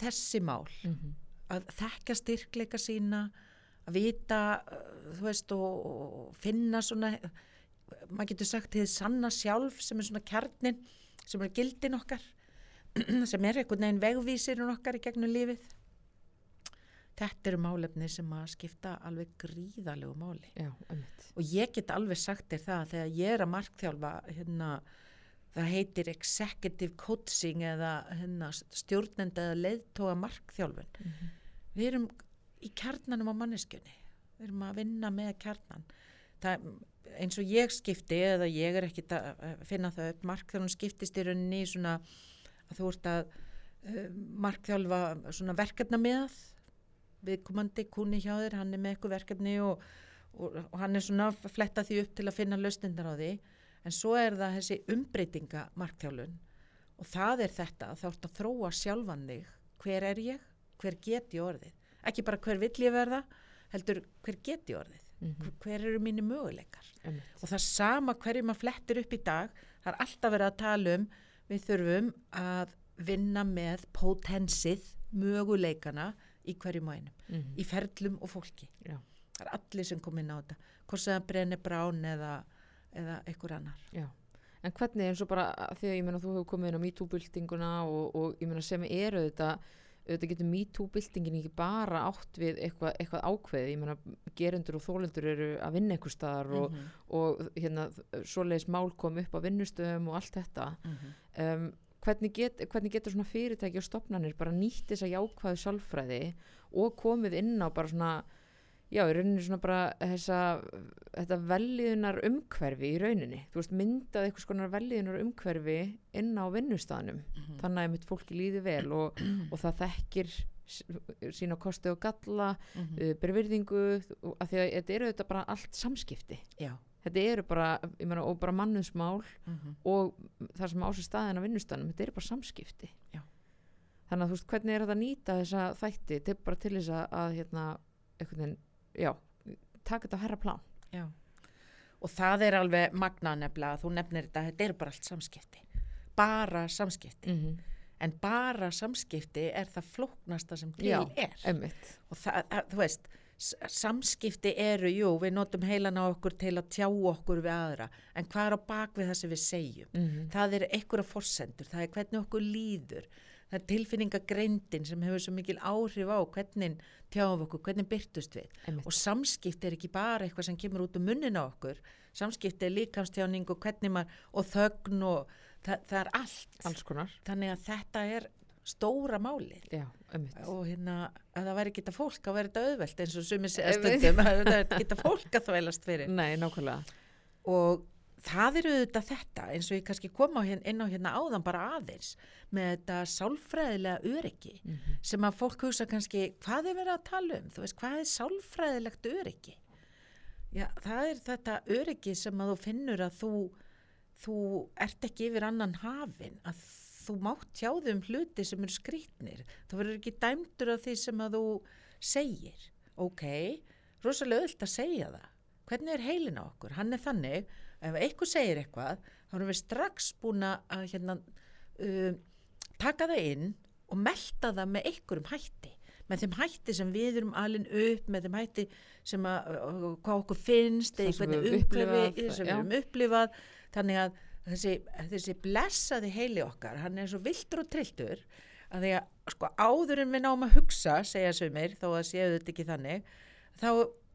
þessi mál -hmm. að þekka styrkleika sína að vita uh, þú veist og, og finna svona maður getur sagt þið sanna sjálf sem er svona kjarnin sem er gildin okkar (clears throat) sem er einhvern veginn vegvísirinn okkar í gegnum lífið. Þetta eru málefni sem að skipta alveg gríðalegu máli. Já, og ég get alveg sagt þér það að þegar ég er að markþjálfa hérna, það heitir executive coaching eða hérna, stjórnenda eða leiðtóa markþjálfun. Mhm. við erum í kjarnanum á manneskjunni. Við erum að vinna með kjarnan. Það, eins og ég skipti eða ég er ekkit að finna það upp markþjálfun skiptist í rauninni svona að þú ert að uh, markþjálfa svona verkefna með viðkomandi kunni hjá þér, hann er með eitthvað verkefni og, og, og hann er svona að fletta því upp til að finna lausnindar á því en svo er það þessi umbreytinga markþjálfun og það er þetta að þá ert að þróa sjálfan þig. Hver er ég, hver get ég orðið? Ekki bara hver vill ég verða heldur hver get ég orðið? Mm hver eru mínu möguleikar? Einmitt. og það sama hverju maður flettir upp í dag það er alltaf verið að tala um við þurfum að vinna með potensið, möguleikana í hverjum og einum, Mhm. í ferlum og fólki. Já. það er allir sem kom inn á þetta. Hvort sem það brennir brán eða, eða einhver annar. Já, en hvernig eins og bara að því að ég meina þú hefur komið inn á MeToo-byltinguna og, og ég meina sem eru þetta auðvitað getur MeToo-byltingin ekki bara átt við eitthvað, eitthvað ákveð ég meina gerendur og þólendur eru að vinna eitthvað staðar og, Mhm, og hérna svoleiðis mál kom upp á vinnustöðum og allt þetta. Mhm. um, hvernig, get, hvernig getur svona fyrirtæki og stopnarnir bara nýtt þessa jákvæðu sálfræði og komið inn á bara svona já, í rauninni svona bara þessa, þetta velliðunar umhverfi í rauninni, þú veist, myndað eitthvað skonar velliðunar umhverfi inn á vinnustaðnum, Mhm. þannig að mitt fólki líði vel og, (clears throat) og það þekkir sína kosti og galla Mhm. uh, bervirðingu, af því að þetta eru þetta bara allt samskipti, já þetta eru bara, ég meina, og bara mannuðsmál mhm. og það sem á sér staðin á vinnustanum, þetta eru bara samskipti Já. þannig að þú veist hvernig er þetta að nýta þessa þætti til bara til þess að, að hérna, einhvern veginn, já taka þetta á herra plan Já, og það er alveg magna nefnilega þú nefnir þetta, þetta er bara allt samskipti. Bara samskipti. mm -hmm. En bara samskipti er það flóknasta sem til Já, er. emmitt Og það, að- þú veist, samskipti eru, jú, við notum heilan á okkur til að tjá okkur við aðra. En hvað er á bak við það sem við segjum? mm Það er einhverja forsendur, það er hvernig okkur líður. Það er tilfinningagreindin sem hefur svo mikil áhrif á hvernig tjáum okkur, hvernig byrtust við. Einmitt. Og samskipti er ekki bara eitthvað sem kemur út um munnin á okkur. Samskipti er líkamstjáning og hvernig maður, og þögn og það, það er allt. alls konar Þannig að þetta er stóra málið. já, Og hérna, að það væri geta fólk að vera þetta auðvelt eins og sumir stundum, að það geta fólk að þvælast fyrir. nei, nákvæmlega Og það eru auðvitað þetta, eins og ég kannski kom á hérna, inn á hérna áðan bara aðeins, með þetta sálfræðilega öryggi mm sem að fólk hugsa kannski, hvað er verið að tala um? Þú veist, hvað er sálfræðilegt öryggi? Já, það er þetta öryggi sem að þú finnur að þú, þú ert ekki yfir annan hafin, að þú mátt tjáðu um hluti sem eru skrýtnir. Þú verður ekki dæmdur af því sem að þú segir. Ok, rosalega öll að segja það. hvernig er heilin á okkur? Hann er þannig, ef eitthvað segir eitthvað, þá erum við strax búin að hérna, uh, taka það inn og melta það með einhverjum hætti. Með þeim hætti sem við erum alin upp með þeim hætti sem að hvað okkur finnst eða við hvernig upplifi upplifað, við erum upplifað. Þannig að þessi, þessi blessaði heili okkar hann er svo viltur og trilltur að því að sko áður en við náum að hugsa segja sumir þó að séu þetta ekki þannig þá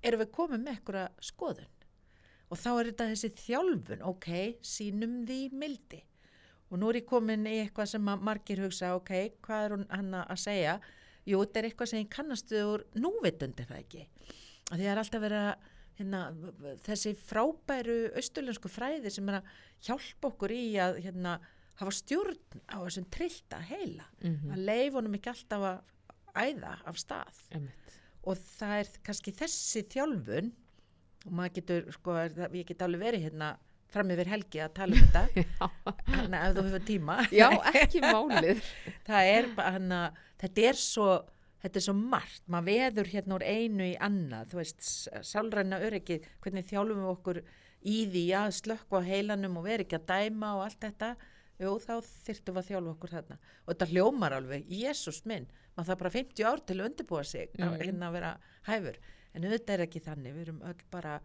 erum við komið með einhverja skoðun og þá er þetta þessi þjálfun ok, sínum því mildi og nú er ég komin í eitthvað sem að margir hugsa, ok, hvað er hún hann að segja? Jú, þetta er eitthvað sem ég kannastu úr núvitundi það ekki. Að því er alltaf verið að hérna, þessi frábæru austurlensku fræði sem er að hjálpa okkur í að hérna, hafa stjórn á þessum trillta heila. Mhm. Að leif honum ekki alltaf að æða af stað. Einmitt. Og það er kannski þessi þjálfun og maður getur, sko, er ég get alveg verið hérna fram yfir helgi að tala um þetta. (laughs) Þannig að ef þú hefur tíma. Já, (laughs) ekki málið. það er bara hann að þetta er svo þetta er svo margt, maður veður hérna úr einu í annað, þú veist sálræna öryggi, hvernig þjálfum við okkur í því að slökka á heilanum og vera ekki að dæma og allt þetta. Jú, þá þyrftum við að þjálfa okkur þarna. Og þetta hljómar alveg, Jésús minn. Maður það bara 50 ár til að undirbúa sig að Mhm. hérna að vera hæfur en auðvitað er ekki þannig, við erum öll bara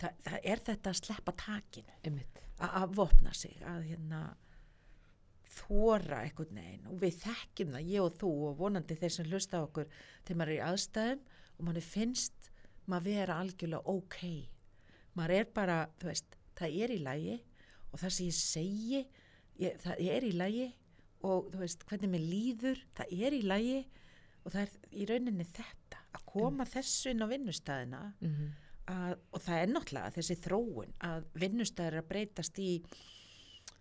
það, það er þetta að sleppa takinu. Að, vopna sig að hérna þóra einhvern veginn. Og við þekkjum það, ég og þú og vonandi þeir sem hlusta okkur þegar maður er í aðstæðum og manni finnst maður vera algjörlega ok. Maður er bara, þú veist, það er í lagi og það sem ég segi ég, það er í lagi og þú veist, hvernig mér líður það er í lagi og það er í rauninni þetta að koma þessu inn á vinnustæðina Mhm. að, og það er náttúrulega þessi þróun að vinnustæður er að breytast í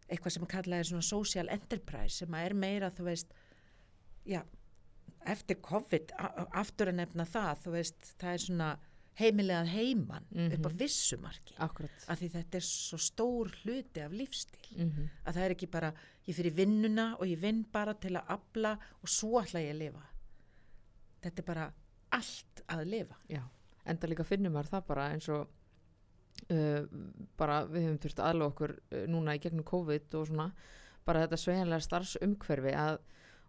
eitthvað sem kallað er svona social enterprise sem að er meira þú veist já, eftir COVID aftur að nefna það þú veist, það er svona heimilegað heiman upp á Mhm. vissumarki af því þetta er svo stór hluti af lífstíl Mhm. að það er ekki bara, ég fyrir vinnuna og ég vinn bara til að afla og svo ætla ég að lifa þetta er bara allt að lifa Já, enda líka finnum maður það bara eins og uh, bara við höfum þurft að aðla okkur uh, núna í gegnum COVID og svona bara þetta sveigjanlega starfsumhverfi að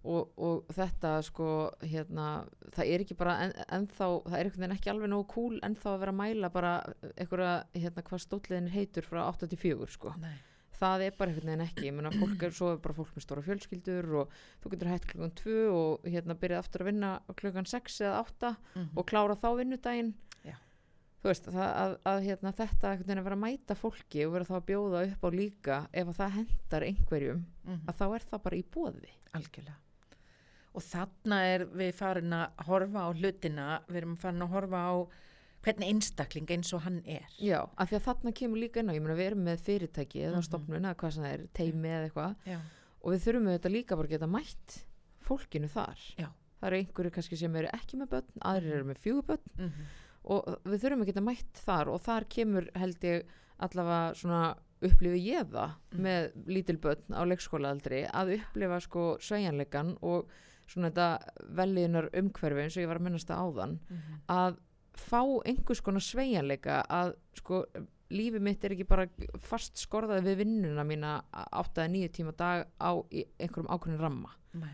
og, og þetta sko hérna, það er ekki bara en, ennþá, það er einhvern veginn ekki alveg nógu cool ennþá að vera að mæla bara einhverja, hérna, hvað stóllin heitur frá 84 sko Nei. Það er bara einhvern veginn ekki, ég meina fólk er svo er bara fólk með stóra fjölskyldur og þú getur hætt klukkan 2 og hérna byrjað aftur að vinna klukkan 6 eða 8 Mhm. og klára þá vinnudaginn Já. þú veist, það, að, að hérna, þetta einhvern veginn að vera að mæta fólki og vera þá að bjóða upp á líka ef að það hendar einhverjum Mhm. að þá er það bara í bóði Algjörlega. Og þarna er við farin að horfa á hlutina, við erum farin að horfa á hvernig einstakling eins og hann er. já, af því að þarna kemur líka inn á ég meina við erum með fyrirtæki eða Mhm. stofnun eða hvað sem það er, teimi eða eitthvað og við þurfum þetta líka bara að geta mætt fólkinu þar Já. það eru einhverju kannski sem eru ekki með börn aðrir eru með fjögur börn Mm og við þurfum að geta mætt þar og þar kemur held ég allavega svona upplifi ég það Mm. með lítil börn á leikskólaaldri að upplifa sko sveigjanleikan og svona þetta veljiðunar umhverfi eins og ég var að minnast að áðan að fá einhvers konar sveigjanleika að sko lífi mitt er ekki bara fast skorðað við vinnuna mína 8-9 tíma dag á einhverjum ákveðin ramma Nei.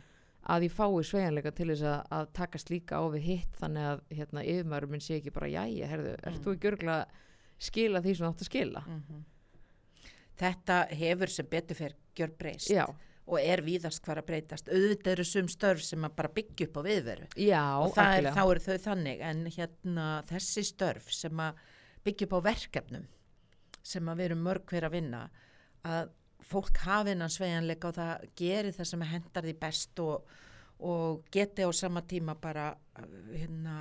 að ég fái sveigjanleika til þess að, að takast líka á við hitt þannig að hérna, yfirmaður minn sé ekki bara jæja, herðu, ert Mm. þú ekki örgulega skila því sem þú átt að skila Mhm. Þetta hefur sem betur fer gjör breyst já, og er víðast hvar að breytast. Auðvitað eru sum störf sem að bara byggja upp á viðveru. Já, og er, þá eru þau þannig. En hérna þessi störf sem að byggja upp á verkefnum sem að við erum mörg hver að vinna að fólk hafi hennan sveigjanleika og það gerir það sem hendar því best og, og geti á sama tíma bara hérna,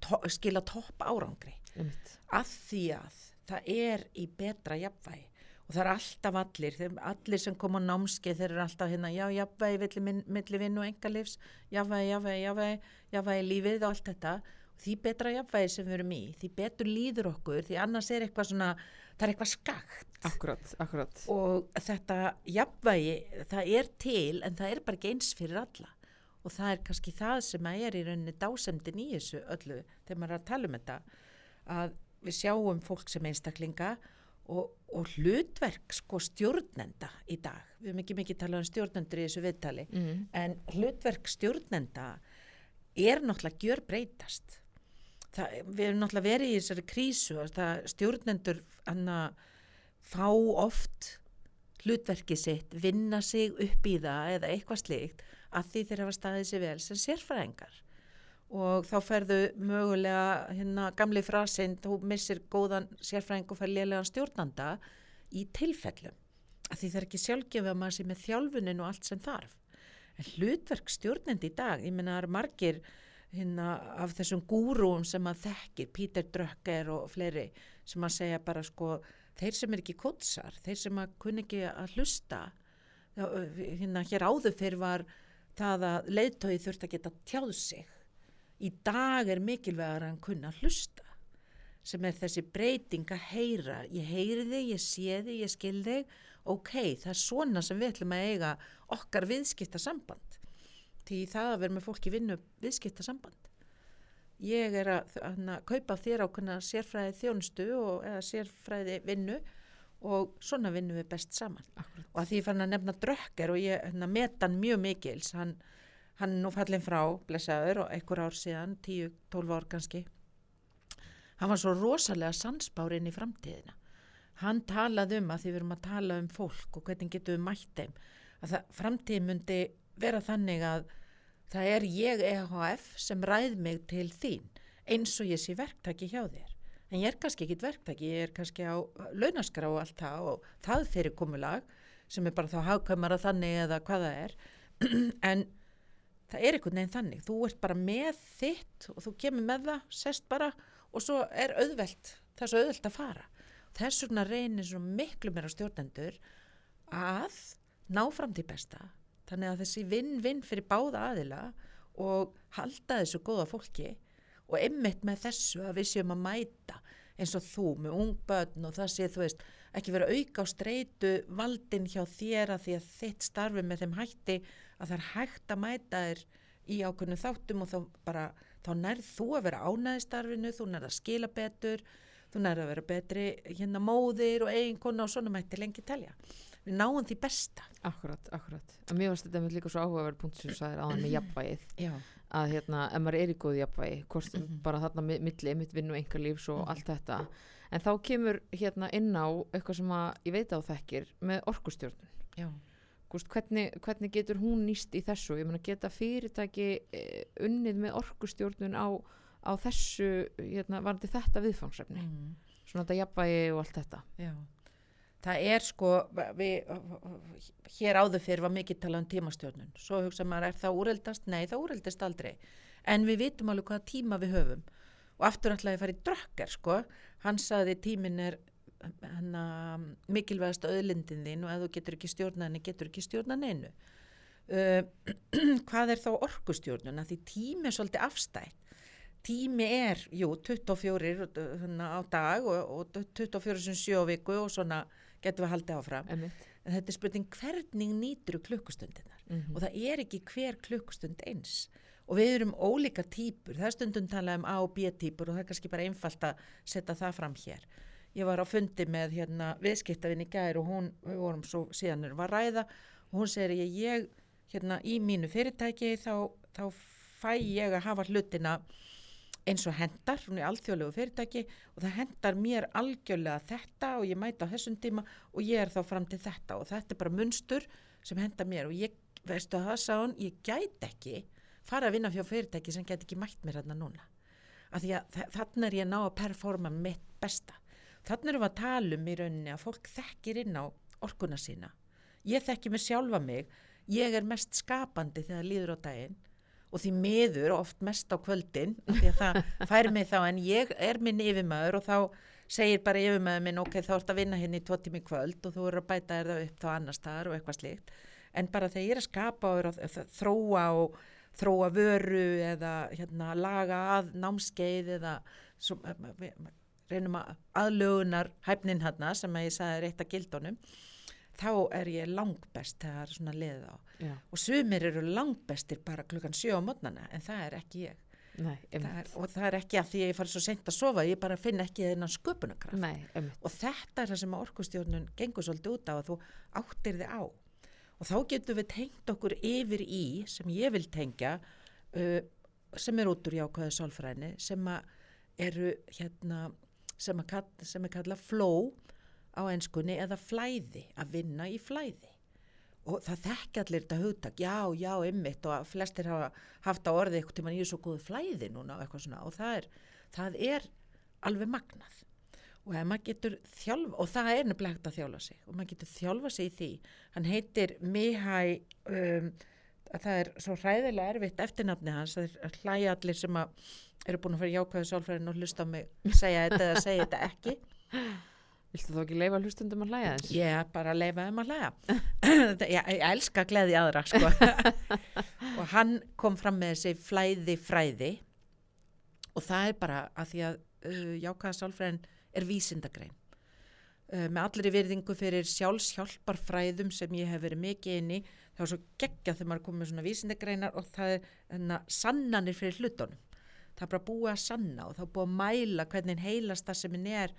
to, skila topp árangri Einmitt. að því að það er í betra jafnvægi og það er alltaf allir, allir sem kom á námskeið þeir eru alltaf hérna, já, jafnvægi milli, minn- milli vinn og engalífs, jafnvægi, jafnvægi, jafnvægi, jafnvægi í lífið og allt þetta. Því betra jafnvægi sem við erum í, því betur líður okkur, því annars er eitthvað svona, það er eitthvað skakt. Akkurat, akkurat. Og þetta jafnvægi, það er til en það er bara ekki eins fyrir alla. Og það er kannski það sem að er í rauninni dásemdin í þessu öllu þegar maður er að tala um þetta að við sjáum fólk sem einstaklinga og, og hlutverk sko stjórnenda í dag. Við hefum ekki mikið talað um stjórnendur í þessu viðtali, mm. en hlutverk stjórnenda er náttúrulega gjör breytast. Það, við erum náttúrulega verið í þessari krísu og það stjórnendur hana, fá oft hlutverki sitt, vinna sig upp í það eða eitthvað slíkt að því þeir hafa staðið sér vel sem sérfræðingar og þá ferðu mögulega hérna gamli frasinn, þú missir góðan sérfræðing og fær lélegan stjórnanda í tilfellum. Að því það er ekki sjálfgefið að maður sé með þjálfunin og allt sem þarf. En hlutverk stjórnendi í dag, ég menna það eru margir hérna af þessum gúrúum sem að þekkir, Pítur Drökker og fleiri sem að segja bara sko þeir sem er ekki kótsar, þeir sem að kunni ekki að hlusta. Hérna hér áður fyrir var það að leiðtói þurft að geta tjáð sig í dag er mikilvægar að kunna hlusta sem er þessi breyting að heyra. Ég heyri þig, ég sé þig, ég skil þig. Ok, það er svona sem við ætlum að eiga okkar viðskipta samband því það að vera með fólki vinnu viðskipta samband ég er að, að, að kaupa þér ákveðna sérfræði þjónustu og, eða sérfræði vinnu og svona vinnum við best saman. Akkurat. og að því fann að nefna drökker og ég hérna, metan mjög mikils. Hann hann nú fallin frá, blessaður og einhver ár síðan, 10-12 ár kannski. Hann var svo rosalega sansbár inn í framtíðina. Hann talaði um að því við erum að tala um fólk og hvernig getum við mætt þeim að það, framtíð myndi vera þannig að það er ég EHF sem ræð mig til þín eins og ég sé verktaki hjá þér. En ég er kannski ekkit verktaki, ég er kannski á launaskrá og allt það og það fyrir komulag sem er bara þá hafkvæmara þannig eða hvað það er. (clears throat) En það er einhvern veginn þannig, þú ert bara með þitt og þú kemur með það, sest bara og svo er auðvelt, það er svo auðvelt að fara. Þess vegna reynir svo miklu meira stjórnendur að ná fram til besta, þannig að þessi vinn-vinn fyrir báða aðila og halda þessu góða fólki og einmitt með þessu að við séum að mæta eins og þú með ungbötn og það sé þú veist ekki vera auka á streitu valdin hjá þér að því að þitt starfi með þeim hætti að það er hægt að mæta þér í ákveðinu þáttum og þá bara, þá nærð þú að vera ánæði starfinu, þú nærð að skila betur, þú nærð að vera betri hérna móðir og eiginkona og svona mætti lengi telja. Við náum því besta. Akkurat, akkurat. En mér varst þetta með líka svo áhugaverð punkt sem þú sagðir aðan með (clears throat) jafnvægið. Já. Að hérna, ef maður er í góð jafnvægi, hvort Mm -hmm. bara þarna mi- milli, mitt vinn og enga lífs og Mhm. allt þetta. En þá kemur hérna inn á eitthvað sem að ég veit á þekkir með orkustjórnun. Hvort, hvernig, hvernig getur hún nýst í þessu? Ég meina geta fyrirtæki eh, unnið með orkustjórnun á, á þessu, hérna, varandi þetta viðfangsefni. Mm. Svona þetta jafnvægi og allt þetta. Já. Það er sko, við, hér áður fyrir var mikið talað um tímastjórnun. Svo hugsa maður, er það úreldast? Nei, það úreldast aldrei. En við vitum alveg hvaða tíma við höfum. Og aftur ætlaði að fara í drökker, sko. Hann saði tímin er mikilvægast auðlindin þín og ef þú getur ekki stjórna henni, getur ekki stjórna neinu. Uh, (clears throat) hvað er þá orkustjórnun? Því tími er svolítið afstætt. Tími er, jú, 24 hana, á dag og, og 24 sem sjó viku og svona getum við haldið áfram. Einmitt. En þetta er spurning hvernig nýtur klukkustundinar Mm og það er ekki hver klukkustund eins og við erum ólíka típur, það er stundum talað um A og B típur og það er kannski bara einfalt að setja það fram hér. Ég var á fundi með hérna viðskiptavinn í gær og hún, við vorum svo síðan erum við að ræða og hún segir ég, ég hérna í mínu fyrirtæki þá, þá fæ ég að hafa hlutina eins og hendar, hún er alþjóðlegu fyrirtæki og það hendar mér algjörlega þetta og ég mæta á þessum tíma og ég er þá fram til þetta og þetta er bara munstur sem hendar mér og ég, veistu það sá hún, ég gæti ekki fara að vinna fjá fyrirtæki sem gæti ekki mætt mér hérna núna. Því að þannig er ég að ná að performa mitt besta. Þannig erum við að tala um í rauninni að fólk þekkir inn á orkuna sína. Ég þekki mig sjálfa mig, ég er mest skapandi þegar líður á daginn og því miður oft mest á kvöldin því að það (laughs) fær mig þá en ég er minn yfirmaður og þá segir bara yfirmaður minn ok þá ert að vinna hérna í tvo tími kvöld og þú eru að bæta þér það upp þá annar staðar og eitthvað slíkt en bara þegar ég er að skapa og er að þróa og þróa vöru eða hérna, laga að námskeið eða svo, reynum að aðlögunar hæfnin hérna sem að ég sagði er eitt af gildunum þá er ég langbest þegar svona liðið á. Já. og sumir eru langbestir bara klukkan sjö á mótnana en það er ekki ég. Nei, það er, og það er ekki að því að ég fari svo sent að sofa, ég bara finn ekki þennan sköpunarkraft. Nei, og þetta er það sem orkustjórnun gengur svolítið út á að þú áttir þið á. Og þá getum við tengt okkur yfir í sem ég vil tengja uh, sem er út úr jákvæðu sálfræðinni sem eru hérna sem, að kall, sem er kallað flow á enskunni eða flæði að vinna í flæði. Og það þekki allir þetta hugtak, já, já, ymmit og flestir hafa haft á orði eitthvað tíma ég er svo góð flæði núna og eitthvað svona. Og það er, það er alveg magnað. Og maður getur þjálfa, og það er nefnilega hægt að þjálfa sig. Og maður getur þjálfa sig í því. Hann heitir Mihai um, að það er svo hræðilega erfitt eftirnafni hans, það er hlæja allir sem að eru búin að fara í jákvæðu sálfræðin og hlusta á mig segja þetta eða segja þetta ekki (laughs) Viltu þá ekki leifa hlustundum að hlæja þess? Er bara leifa um að hlæja. (laughs) ég, ég elska að gleði aðra, sko. (laughs) og hann kom fram með þessi flæði fræði og það er bara að því að uh, jákaða sálfræðin er vísindagrein. Uh, með allir í virðingu fyrir sjálfshjálpar fræðum sem ég hef verið mikið inn í, það var svo geggjað þegar maður komið með svona vísindagreinar og það er enna, sannanir fyrir hlutunum. Það er bara búið að sanna og er búið að mæla hvernig heilast það sem er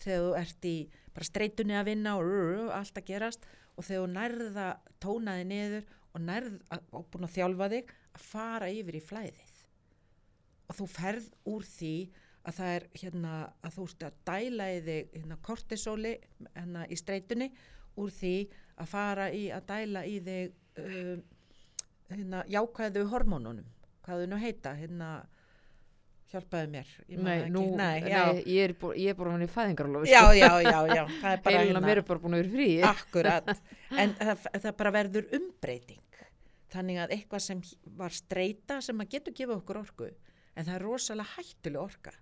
þegar þú ert í bara streitunni að vinna og, og allt að gerast og þegar þú nærða tónaði niður og nærð og búin að þjálfa þig að fara yfir í flæðið og þú ferð úr því að það er hérna að þú ert að dæla í þig hérna kortisóli hérna í streitunni úr því að fara í að dæla í þig um, hérna jákvæðu hormónunum hvað þau nú heita hérna hjálpaðu mér ég Nei, nú, nei, nei, já, ég er, bú- ég er bara hann í fæðingarólofi, já, já, já, já, það er bara Heilin á hérna- mér er bara búin að vera frí. akkurat, (laughs) en það, það bara verður umbreyting. Þannig að eitthvað sem var streyta sem að getur gefa okkur orku en það er rosalega hættuleg orka.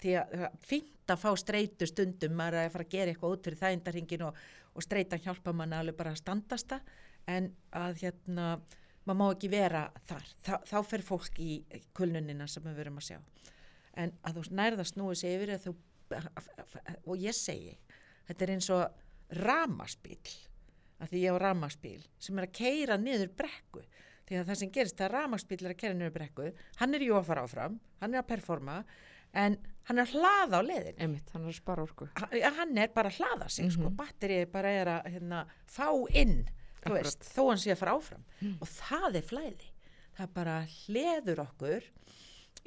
Því að það er fínt að fá streytu stundum maður að fara að gera eitthvað út fyrir þægindarhingin og, og streytan hjálpa manna alveg bara að standast það en að hérna maður má ekki vera þar, þá, þá fer fólk í kulnunina sem við verum að sjá. En að þú nærða snúið sig yfir þú, og ég segi þetta er eins og ramaspíl að því ég á ramaspíl sem er að keira niður brekku. Því að það sem gerist að ramaspíl er að keira niður brekku hann er jú að fara áfram, hann er að performa en hann er að hlaða á leiðin Einmitt, hann er að spara orku. hann er bara að hlaða sig sko, Mhm. batterið bara er að hérna, fá inn þú Akkurat. veist, þó hann sé að fara áfram. Og það er flæði. Það bara hleður okkur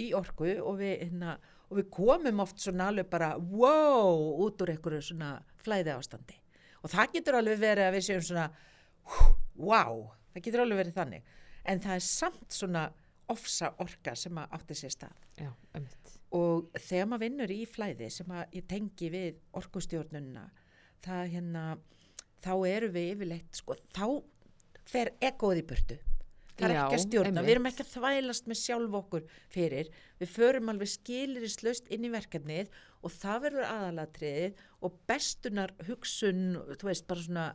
í orku og við, hérna, og við komum oft svona alveg bara wow, út úr einhverju svona flæði ástandi og það getur alveg verið að við séum svona wow, það getur alveg verið þannig. En það er samt svona ofsa orka sem að átti sér stað. Já, og þegar maður vinnur í flæði sem að ég tengi við orkustjórnunna það hérna þá eru við yfirleitt sko, þá fer egoð í burtu. Það er Já, ekki að stjórna, einmitt. við erum ekki að þvælast með sjálf okkur fyrir. Við förum alveg skilirislaust inn í verkefnið og það verður aðalatriðið og bestunar hugsun, þú veist, bara svona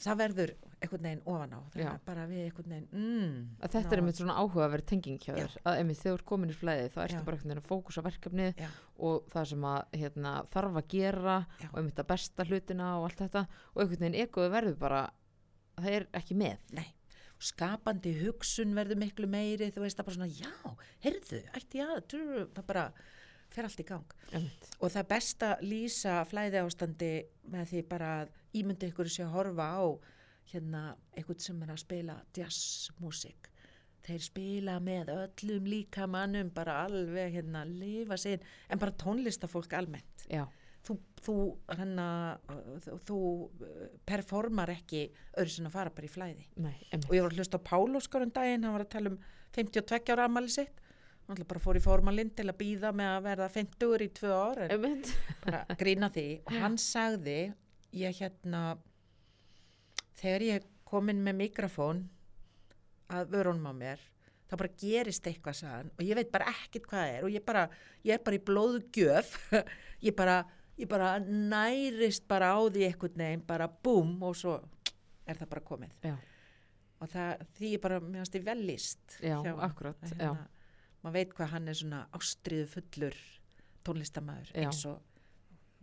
það verður einhvern veginn ofan á er bara við einhvern veginn mm, Að þetta ná- er einmitt svona áhugaverð tenging hjá Já. þér. Að einmitt þegar þú ert komin í flæði þá ertu Já. bara einhvern veginn að fókusa verkefnið og það sem að hérna, þarf að gera Já. og einmitt að besta hlutina og allt þetta og einhvern veginn egoði verður bara það er ekki með. Nei, skapandi hugsun verður miklu meiri, þú veist það bara svona, já, heyrðu, ætti já, trú, það bara fer allt í gang. Einmitt. Og það er best að lýsa flæði ástandi með því bara að ímyndi ykkur sé að horfa á hérna eitthvað sem er að spila jazzmusik. Þeir spila með öllum líkamannum, bara alveg hérna lifa inn, en bara tónlistafólk almennt. Já, þú, þú, hana, þú, uh, performar ekki öðru sem að fara bara í flæði. Nei, og ég var að hlusta á Pál Óskar um daginn hann var að tala um 52 ára amali sitt. Hann ætla bara fór í formalinn til að býða með að verða 50 í tvö ár en Einmitt. bara grína því. Og hann (laughs) sagði ég hérna þegar ég komin með mikrofón að vörunum á mér þá bara gerist eitthvað sagðan og ég veit bara ekkert hvað það er og ég bara, ég er bara í blóðgjöf (laughs) ég bara, ég bara nærist bara á því eitthvað neginn bara búm og svo er það bara komið. Já, og það, því ég bara, finnst ég vel líst já, hjá- akkurat. hérna, maður veit hvað hann er svona ástriðu fullur tónlistamæður eins og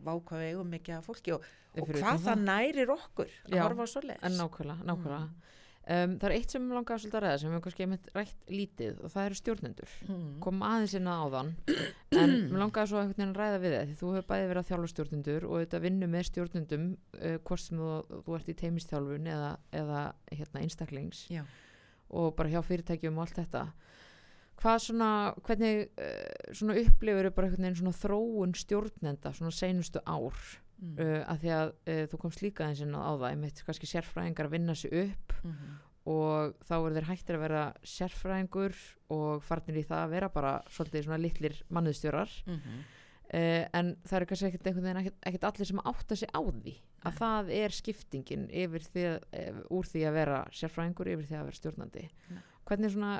vá hvað við eigum mikið af fólki og, Við og hvað það nærir okkur að Já, horfa á svoleiðis en nákvæmlega, nákvæmlega. Um, það er eitt sem ég langaði svolítið að ræða sem við kannski einmitt rætt lítið og það eru stjórnendur. Mm. Kom aðeins inn að áðan en (clears throat) mér langaði svo einhvern veginn að ræða við það því þú hefur bæði verið að þjálfa stjórnendur og þetta vinnu með stjórnendum uh, hvort sem þú, þú ert í teimistjálfun eða, eða hérna, einstaklings Já. og bara hjá fyrirtækjum og allt þetta. Hvað svona, hvernig uh, svona upplifur bara einhvern veginn svona þróun stjórnenda svona seinustu ár Mm. uh, að því að uh, þú komst líka eins inn á það einmitt kannski sérfræðingar að vinna sig upp Mhm. og þá voru þeir hættir að vera sérfræðingur og farnir í það að vera bara svolítið svona litlir mannuðstjórar Mhm. uh, en það eru kannski ekkert einhvern veginn ekkert, allir sem átta sig á því að það er skiptingin yfir því að, eh, úr því að vera sérfræðingur yfir því að vera stjórnandi. Hvernig svona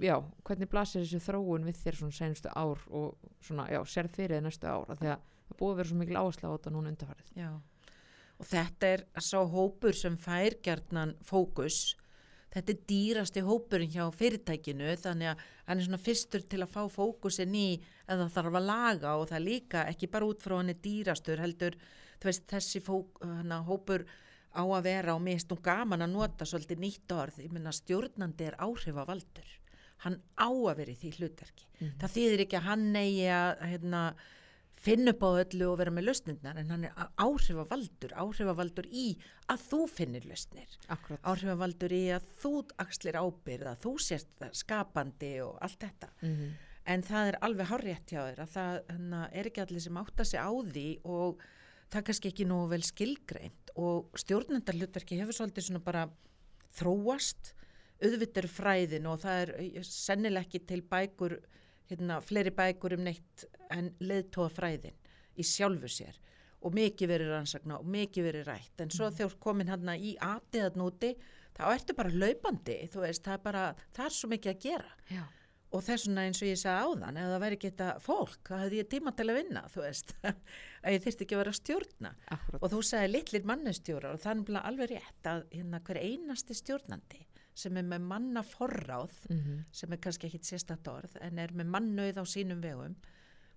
já, hvernig blasir þessu þróun við þér svona senustu ár og svona, já, sér fyrir þér næstu ár því að það búið að vera svo mikil áhersla á þetta núna undarfarið Já, og þetta er sá hópur sem fær gjarnan fókus. Þetta er dýrasti hópurinn hjá fyrirtækinu þannig að hann er svona fyrstur til að fá fókusin í að það þarf að laga og það líka ekki bara út frá hann er dýrastur heldur þú veist þessi fók, hana, hópur á að vera og mér finnst nú gaman að nota svolítið nýtt orð, ég menna stjórnandi er áhrifavaldur, hann á að vera í því hlutverki. Það þýðir ekki að hann eigi að hérna, finna upp á öllu og vera með lausnirnar en hann er áhrifavaldur, áhrifavaldur í að þú finnir lausnir, Akkurat. Áhrifavaldur í að þú axlir ábyrð, að þú sést skapandi og allt þetta. mm En það er alveg hárrétt hjá þér að það hana, er ekki allir sem átta sig á því og það er kannski ekki nógu vel skilgreint og stjórnendarlutverki hefur svolítið svona bara þróast, auðvitað fræðin og það er eh, sennileg ekki til bækur, hérna, fleiri bækur um neitt en leðtóa fræðin í sjálfu sér. Og mikið verið rannsagna og mikið verið rætt. En svo þú ert komin hérna í aðiðat núti þá ertu bara hlaupandi þú veist, það er bara, það er svo mikið að gera. Já, og þess vegna eins og ég sagði áðan ef það væri ekki þetta fólk, þá hefði ég tíma til að vinna þú veist, (laughs) að ég þyrfti ekki að vera að stjórna. Akkurat. Og þú sagði litlir mannustjórar og er nefnilega alveg rétt að hérna, hver einasti stjórnandi sem er með manna forráð mm sem er kannski ekkit sérstætt orð en er með mannauð á sínum vegum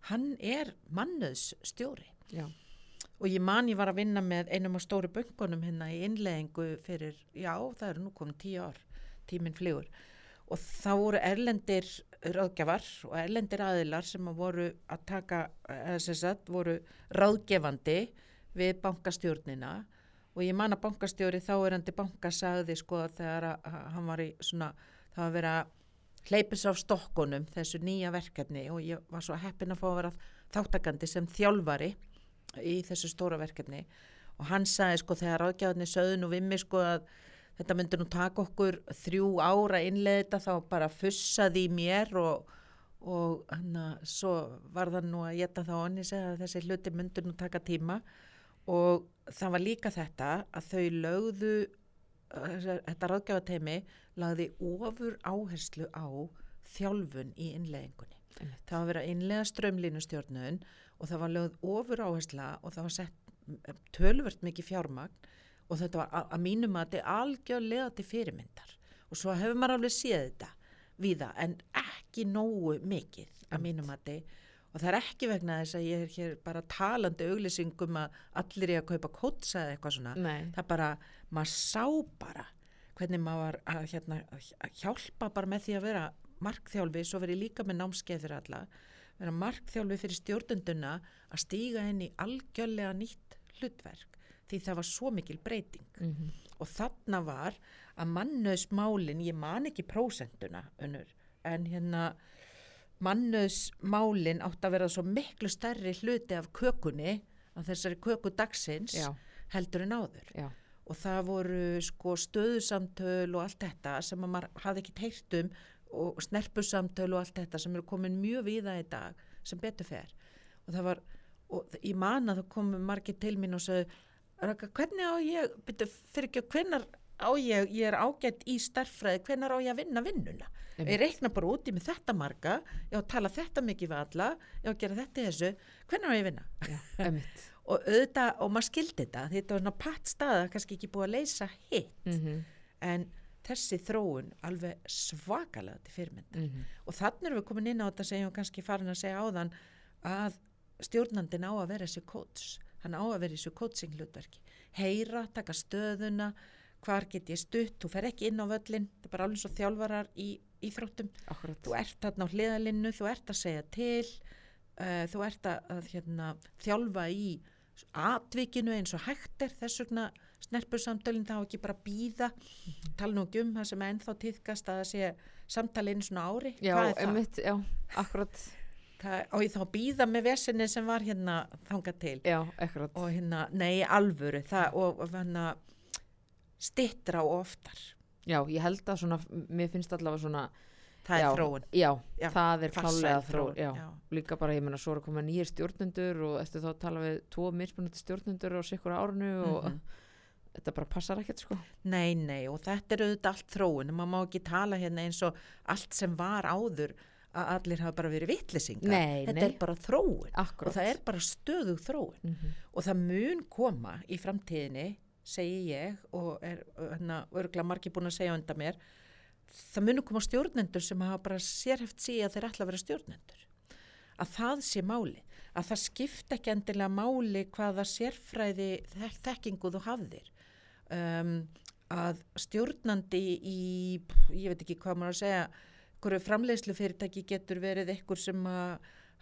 hann er mannauðsstjóri. Og ég man ég var að vinna með einum af stóru böngunum hérna í innleggingu fyrir, já það eru nú komin tíu ár, tíminn flygur og þá voru erlendir ráðgjafar og erlendir aðilar sem að voru að taka, eða sem sagt, voru ráðgefandi við bankastjórnina. Og ég man að bankastjóri þáerandi banka sagði sko þegar að, að hann var í svona, það var að hleypis á stokkunum þessu nýja verkefni. Og ég var svo heppin að fá að vera þáttakandi sem þjálfari í þessu stóra verkefni. Og hann sagði sko þegar ráðgjáðinni söðun og vimmi sko að þetta myndi nú taka okkur þrjú ára innlega þetta þá bara fussaði í mér og, og hann að svo var það nú að geta þá onni segja að þessi hluti myndi nú taka tíma og það var líka þetta að þau lögðu uh, þetta ráðgjáðateimi lagði ofur áherslu á þjálfun í innleggingunni einmitt. það var að innlega strömlínustjórnun og það var lögð ofur áhersla og það var sett m- töluvert mikið fjármagn og þetta var að, mínum að þetta er algjörlega til fyrirmyndar. Og svo hefur maður alveg séð þetta víða en ekki nógu mikið að mínum að þetta og það er ekki vegna þess að ég er hér bara talandi auglýsingum að allir er að kaupa kótsa eða eitthvað svona. Nei, það bara, maður sá bara hvernig maður var að, hérna, að hjálpa bara með því að vera markþjálfi, svo verið líka með námskeið fyrir alla, vera markþjálfi fyrir stjórnunduna að stíga í algjörlega nýtt hlutverk því það var svo mikil breyting. Mm og þarna var að mannöðsmálin, ég man ekki prósentuna önnur, en hérna mannöðsmálin átt að vera svo miklu stærri hluti af kökunni, af þessari köku dagsins já, heldur en áður. Já, og það voru sko stöðusamtöl og allt þetta sem að maður hafði ekki teirt um og snerpusamtöl og allt þetta sem eru komin mjög víða í dag sem betur fer. Og það var, og ég man að það komu margir til mín og Raka, hvernig á ég, byrju, fyrir ekki hvenær á ég, ég er ágætt í starffræði, hvenær á ég að vinna vinnuna? Einmitt. ég reikna bara úti með þetta marga ég á að tala þetta mikið við alla ég á að gera þetta í þessu, hvenær á ég að vinna? Einmitt. (laughs) Og auðvitað, og maður skildi þetta þetta var svona patt staða, kannski ekki búið að leysa hitt, mm en þessi þróun alveg svakalega til fyrirmynd -hmm. og þannig erum við komin inn á þetta var kannski farin að segja áðan að stjórnandin á að vera þessi coach hann á að vera þessi coaching hlutverki heyra, taka stöðuna hvar get ég stutt, þú fer ekki inn á völlin, það er bara alveg svo þjálfarar í íþróttum, akkurat. þú ert þarna á hliðalinnu, þú ert að segja til, uh, þú ert að, hérna, þjálfa í atvikinu eins og hægt er. Þess vegna snerpursamtölinn þá ekki bara býða, tala nú ekki um það sem ennþá týðkast að það sé samtali einu svona ári, Já, einmitt, já, akkurat, það? Og ég þá býða með vesinni sem var hérna þangað til já, og hérna, nei, alvöru það, og, og hérna stittra og oftar Já, ég held að svona, mér finnst allavega svona, það já, er þróun Já, Já, það er klálega þróun, já. Líka bara, ég menna, svo er að koma nýjir stjórnendur og eftir þá tala við tvo mismunandi stjórnendur á sikkur árinu og Mhm. þetta bara passar ekkert, sko. Nei, nei, og þetta er auðvitað allt þróun maður má ekki tala hérna eins og allt sem var áður að allir hafa bara verið vittlisingar Nei, þetta nei. er bara þróun Akkurat. og það er bara stöðug þróun Mhm. og það mun koma í framtíðinni segi ég og er hérna, örgulega margir búin að segja undan mér það mun koma stjórnendur sem hafa bara sérheft sí að þeir ætla að vera stjórnendur að það sé máli að það skipta ekki endilega máli hvaða sérfræði þek þekkingu þú hafðir um, að stjórnandi í, ég veit ekki hvað maður að segja hverju framleiðslu fyrirtæki getur verið eitthvað sem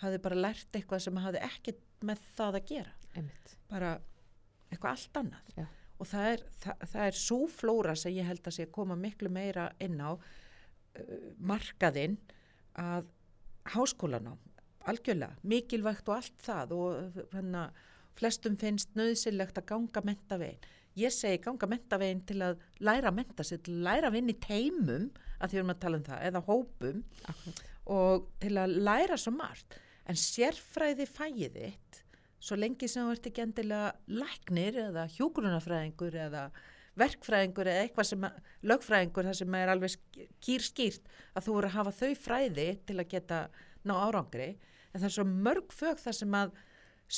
hafi bara lært eitthvað sem hafi ekkert með það að gera Einmitt. bara eitthvað allt annað Já. og það er, það, það er svo flóra sem ég held að sé koma miklu meira inn á uh, markaðinn að háskólanám algjörlega, mikilvægt og allt það og hana, flestum finnst nöðsynlegt að ganga mentavegin ég segi ganga mentavegin til að læra að menta sig, til að læra að vinna í teimum að því við erum að tala um það, eða hópum Akkurat. og til að læra svo margt en sérfræði fæið þitt svo lengi sem þú ert ekki endilega læknir eða hjúgrunafræðingur eða verkfræðingur eða eitthvað sem að, lögfræðingur það sem er alveg sk- kýrskýrt að þú voru að hafa þau fræði til að geta ná árangri en það er svo mörg fög það sem að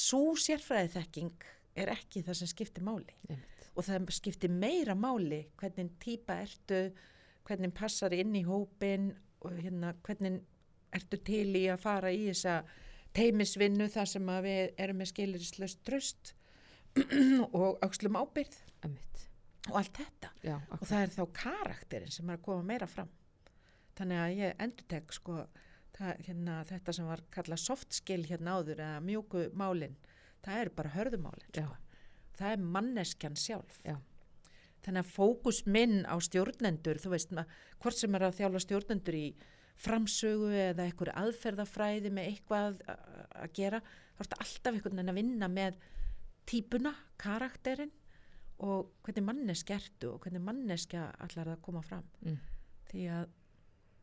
svo sérfræði þekking er ekki það sem skiptir máli Einmitt. Og það skiptir meira máli hvernig típa ertu hvernig passar inn í hópin og hérna hvernig ertu til í að fara í þessa teimisvinnu þar sem við erum með skilirislaust tröst (clears throat) og aukslum ábyrð Einmitt. og allt þetta Já, og það er þá karakterin sem er að koma meira fram þannig að ég endur sko það, hérna, þetta sem var kallað soft skill hérna áður eða mjúku málin það er bara hörðumálin Já. sko. Það er manneskjan sjálf Já. þannig að fókus minn á stjórnendur þú veist hvort sem er að þjálfa stjórnendur í framsögu eða einhverju aðferðafræði með eitthvað að gera þá er þetta alltaf einhvern veginn að vinna með típuna, karakterinn og hvernig manneski ertu og hvernig manneski allar að koma fram Mm. því að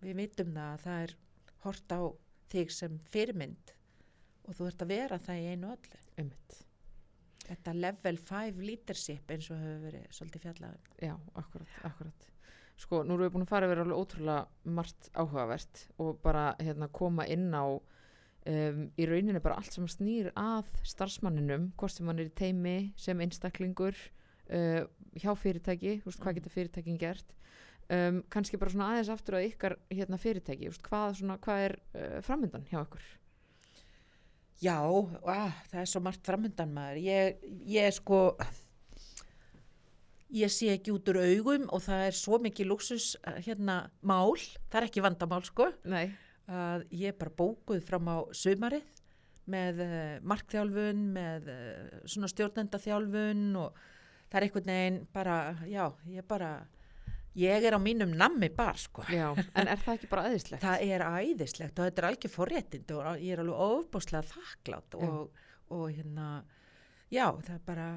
við vitum það að það er hort á þig sem fyrirmynd og þú ert að vera það í einu öllu Einmitt. þetta level 5 leadership eins og hefur verið svolítið um. fjallaðum Já, akkurat, akkurat. Sko, nú erum við búin að fara yfir alveg ótrúlega margt áhugavert og bara hérna koma inn á um, í rauninni bara allt sem snýr að starfsmanninum, hvort sem hann er í teimi sem einstaklingur uh, hjá fyrirtæki, veist, hvað Mhm. geta fyrirtækin gert um, kannski bara svona aðeins aftur að ykkar hérna fyrirtæki, veist, hvað, svona, hvað er uh, framöndan hjá ykkur? Já, á, það er svo margt framöndan maður. Ég, ég sko, ég sé ekki út úr augum og það er svo mikið luxus hérna mál, það er ekki vandamál sko, Nei. að ég er bara bókuð fram á sumarið með uh, markþjálfun, með uh, svona stjórnendaþjálfun og það er einhvern veginn bara, já, ég bara, ég er á mínum nammi bar sko. Já, en er það ekki bara aðeinslegt? Það er æðislegt og þetta er algjör forréttind og ég er alveg ofbúslega þakklátt og, og hérna, já, það er bara,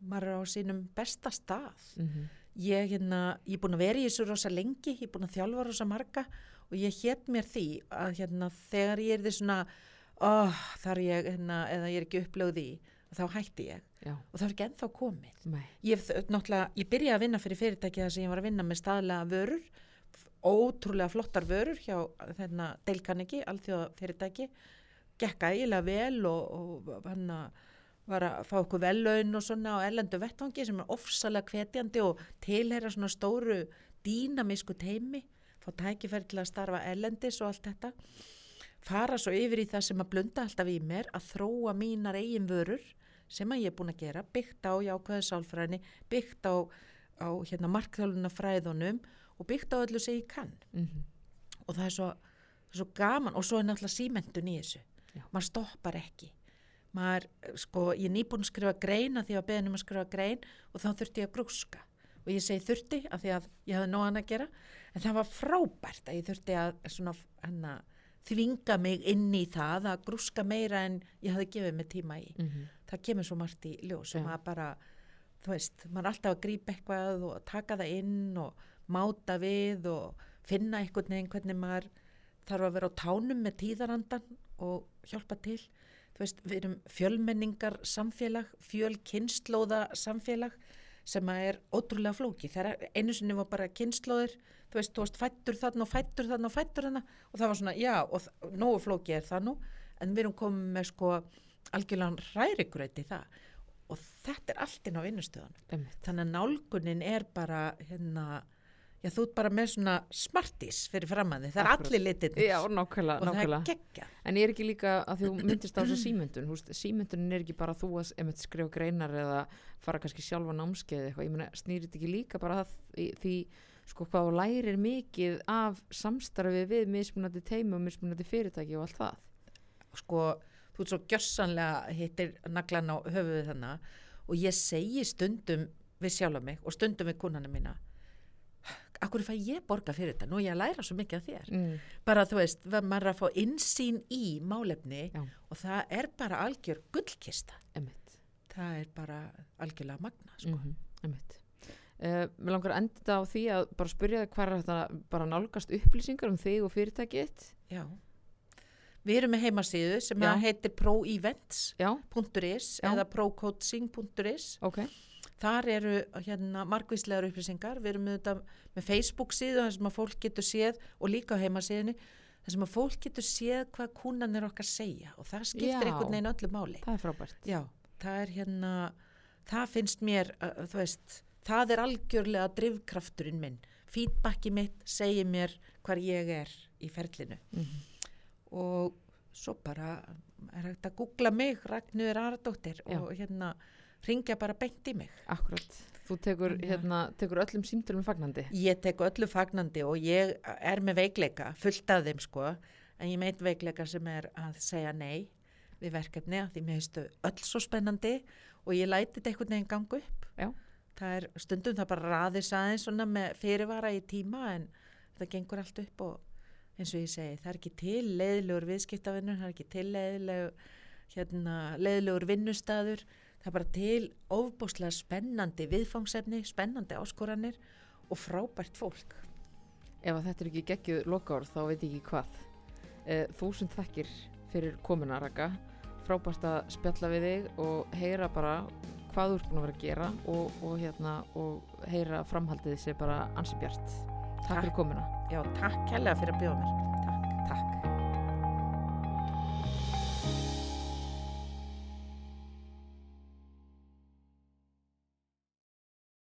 maður er á sínum besta stað. Mm Ég, hérna, ég er búin að vera í þessu rosa lengi, ég er búin að þjálfa rosa marga og ég hétt mér því að hérna, þegar ég er því svona, oh, þar ég, hérna, eða ég er ekki upplögð í, þá hætti ég. Já, og það er ekki ennþá komið. Ég, ég byrjaði að vinna fyrir fyrirtæki þar sem ég var að vinna með staðlega vörur, ótrúlega flottar vörur hjá þarna Deilkaniki, alþjóða fyrirtæki, gekk ægilega vel og, og hann var að fá okkur vellaun og svona á erlendu vettvangi sem er ofsalega hvetjandi og tilheyra svona stóru dýnamísku teimi, fá tækifæri til að starfa erlendis og allt þetta fara svo yfir í það sem að blunda alltaf í mér að þróa mínar eigin vörur sem að ég er búin að gera, byggt á jákvæðu sálfræðinni, byggt á á hérna markþjálfuna fræðunum og byggt á öllu sem ég kann. Mhm. og það er svo, svo gaman og svo er náttúrulega símentun í þessu. Já. maður stoppar ekki. Maður, sko, ég er nýbúin að skrifa grein að því að beðnum að skrifa grein og þá þurfti ég að grúska. Og ég segi þurfti af því að ég hafði nógan að gera. En það var frábært að ég þurfti að svona, hana, þvinga mig inn í það að grúska meira en ég hafði gefið mig tíma í Mhm. það kemur svo margt í ljós og Já. maður bara, þú veist, maður alltaf að grípa eitthvað og taka það inn og máta við og finna einhvern veginn hvernig maður þarf að vera á tánum með tíðarandan og hjálpa til. Þú veist, við erum fjölmenningar samfélag, fjölkynnslóða samfélag sem er ótrúlega flóki. Þegar einu sinni var bara kynnslóðir, þú veist, þú veist, fættur þarna og fættur þarna og fættur þarna og það var svona, já, og nógu flóki er það nú, en við erum komið með sko algjörlega hrærigröti það og þetta er allt inn á vinnustöðunum. Einmitt. Þannig að nálgunin er bara, hérna, já, þú ert bara með svona smartís fyrir framann þig, það er Akkúrat. allir litirnir Já, nákvæmlega, og það nákvæmlega. er geggja. En ég er ekki líka að þú myndist á þessu símyndun, húst, símyndunin er ekki bara þú að skrifa greinar eða fara kannski sjálfa námskeið eitthvað, ég meina snýrið ekki líka bara að því, sko hvað lærir mikið af samstarfi við mismunandi teimi og mismunandi fyrirtæki og allt það. Sko, þú ert svo gjörsanlega hittir naglan á höfuðu þannig og ég segi stundum við sjálfa mig og stundum við kunnana mína Akkur fæ ég borga fyrir þetta? Nú ég að læra svo mikið af þér. Mm. Bara þú veist, maður er að fá insýn í málefni Já. og það er bara algjör gullkista. Einmitt. Það er bara algjörlega magna, sko. Mm einmitt. Uh, mér langar að enda þetta á því að bara spyrja þig hvað er þetta bara nálgast upplýsingar um þig og fyrirtækið. Já. Við erum með heimasíðu sem heitir proevents.is eða procoaching.is. ok. Þar eru hérna margvíslegar upplýsingar. Við erum með, þetta, með Facebook síðu þar sem að fólk getur séð og líka á heimasíðunni þar sem að fólk getur séð hvað kúnan er okkar segja og það skiptir Já. einhvern veginn öllu máli. Það er frábært. Já, það er hérna, það finnst mér, þú veist, það er algjörlega drivkrafturinn minn. Feedbacki mitt segir mér hvar ég er í ferlinu Mm og svo bara er hægt að googla mig, Ragnur Aradóttir og hérna ringja bara beint í mig. Akkurat. Þú tekur, hérna, tekur öllum símtölum fagnandi. Ég tek öllu fagnandi og ég er með veikleika, fullt af þeim sko, en ég meit veikleika sem er að segja nei við verkefni að því mér heistu öll svo spennandi og ég læti þetta einhvern veginn ganga upp. Já. Það er stundum það bara raðis aðeins svona með fyrirvara í tíma en það gengur allt upp og eins og ég segi, það er ekki til leiðilegur viðskiptavinnur, það er ekki til leiðilegur, hérna, leiðilegur vinnustadur, það er bara til ofbúslega spennandi viðfangsefni, spennandi áskoranir og frábært fólk. Ef að þetta er ekki geggjuð lokaord þá veit ég ekki hvað. Eh, þúsund þakkir fyrir komuna Raka. Frábært að spjalla við þig og heyra bara hvað þú ert búin að vera að gera og, og, hérna, og heyra framhaldið sér bara ansi bjart. Takk Takk. fyrir komuna. Já, takk kærlega fyrir að bjóða mér.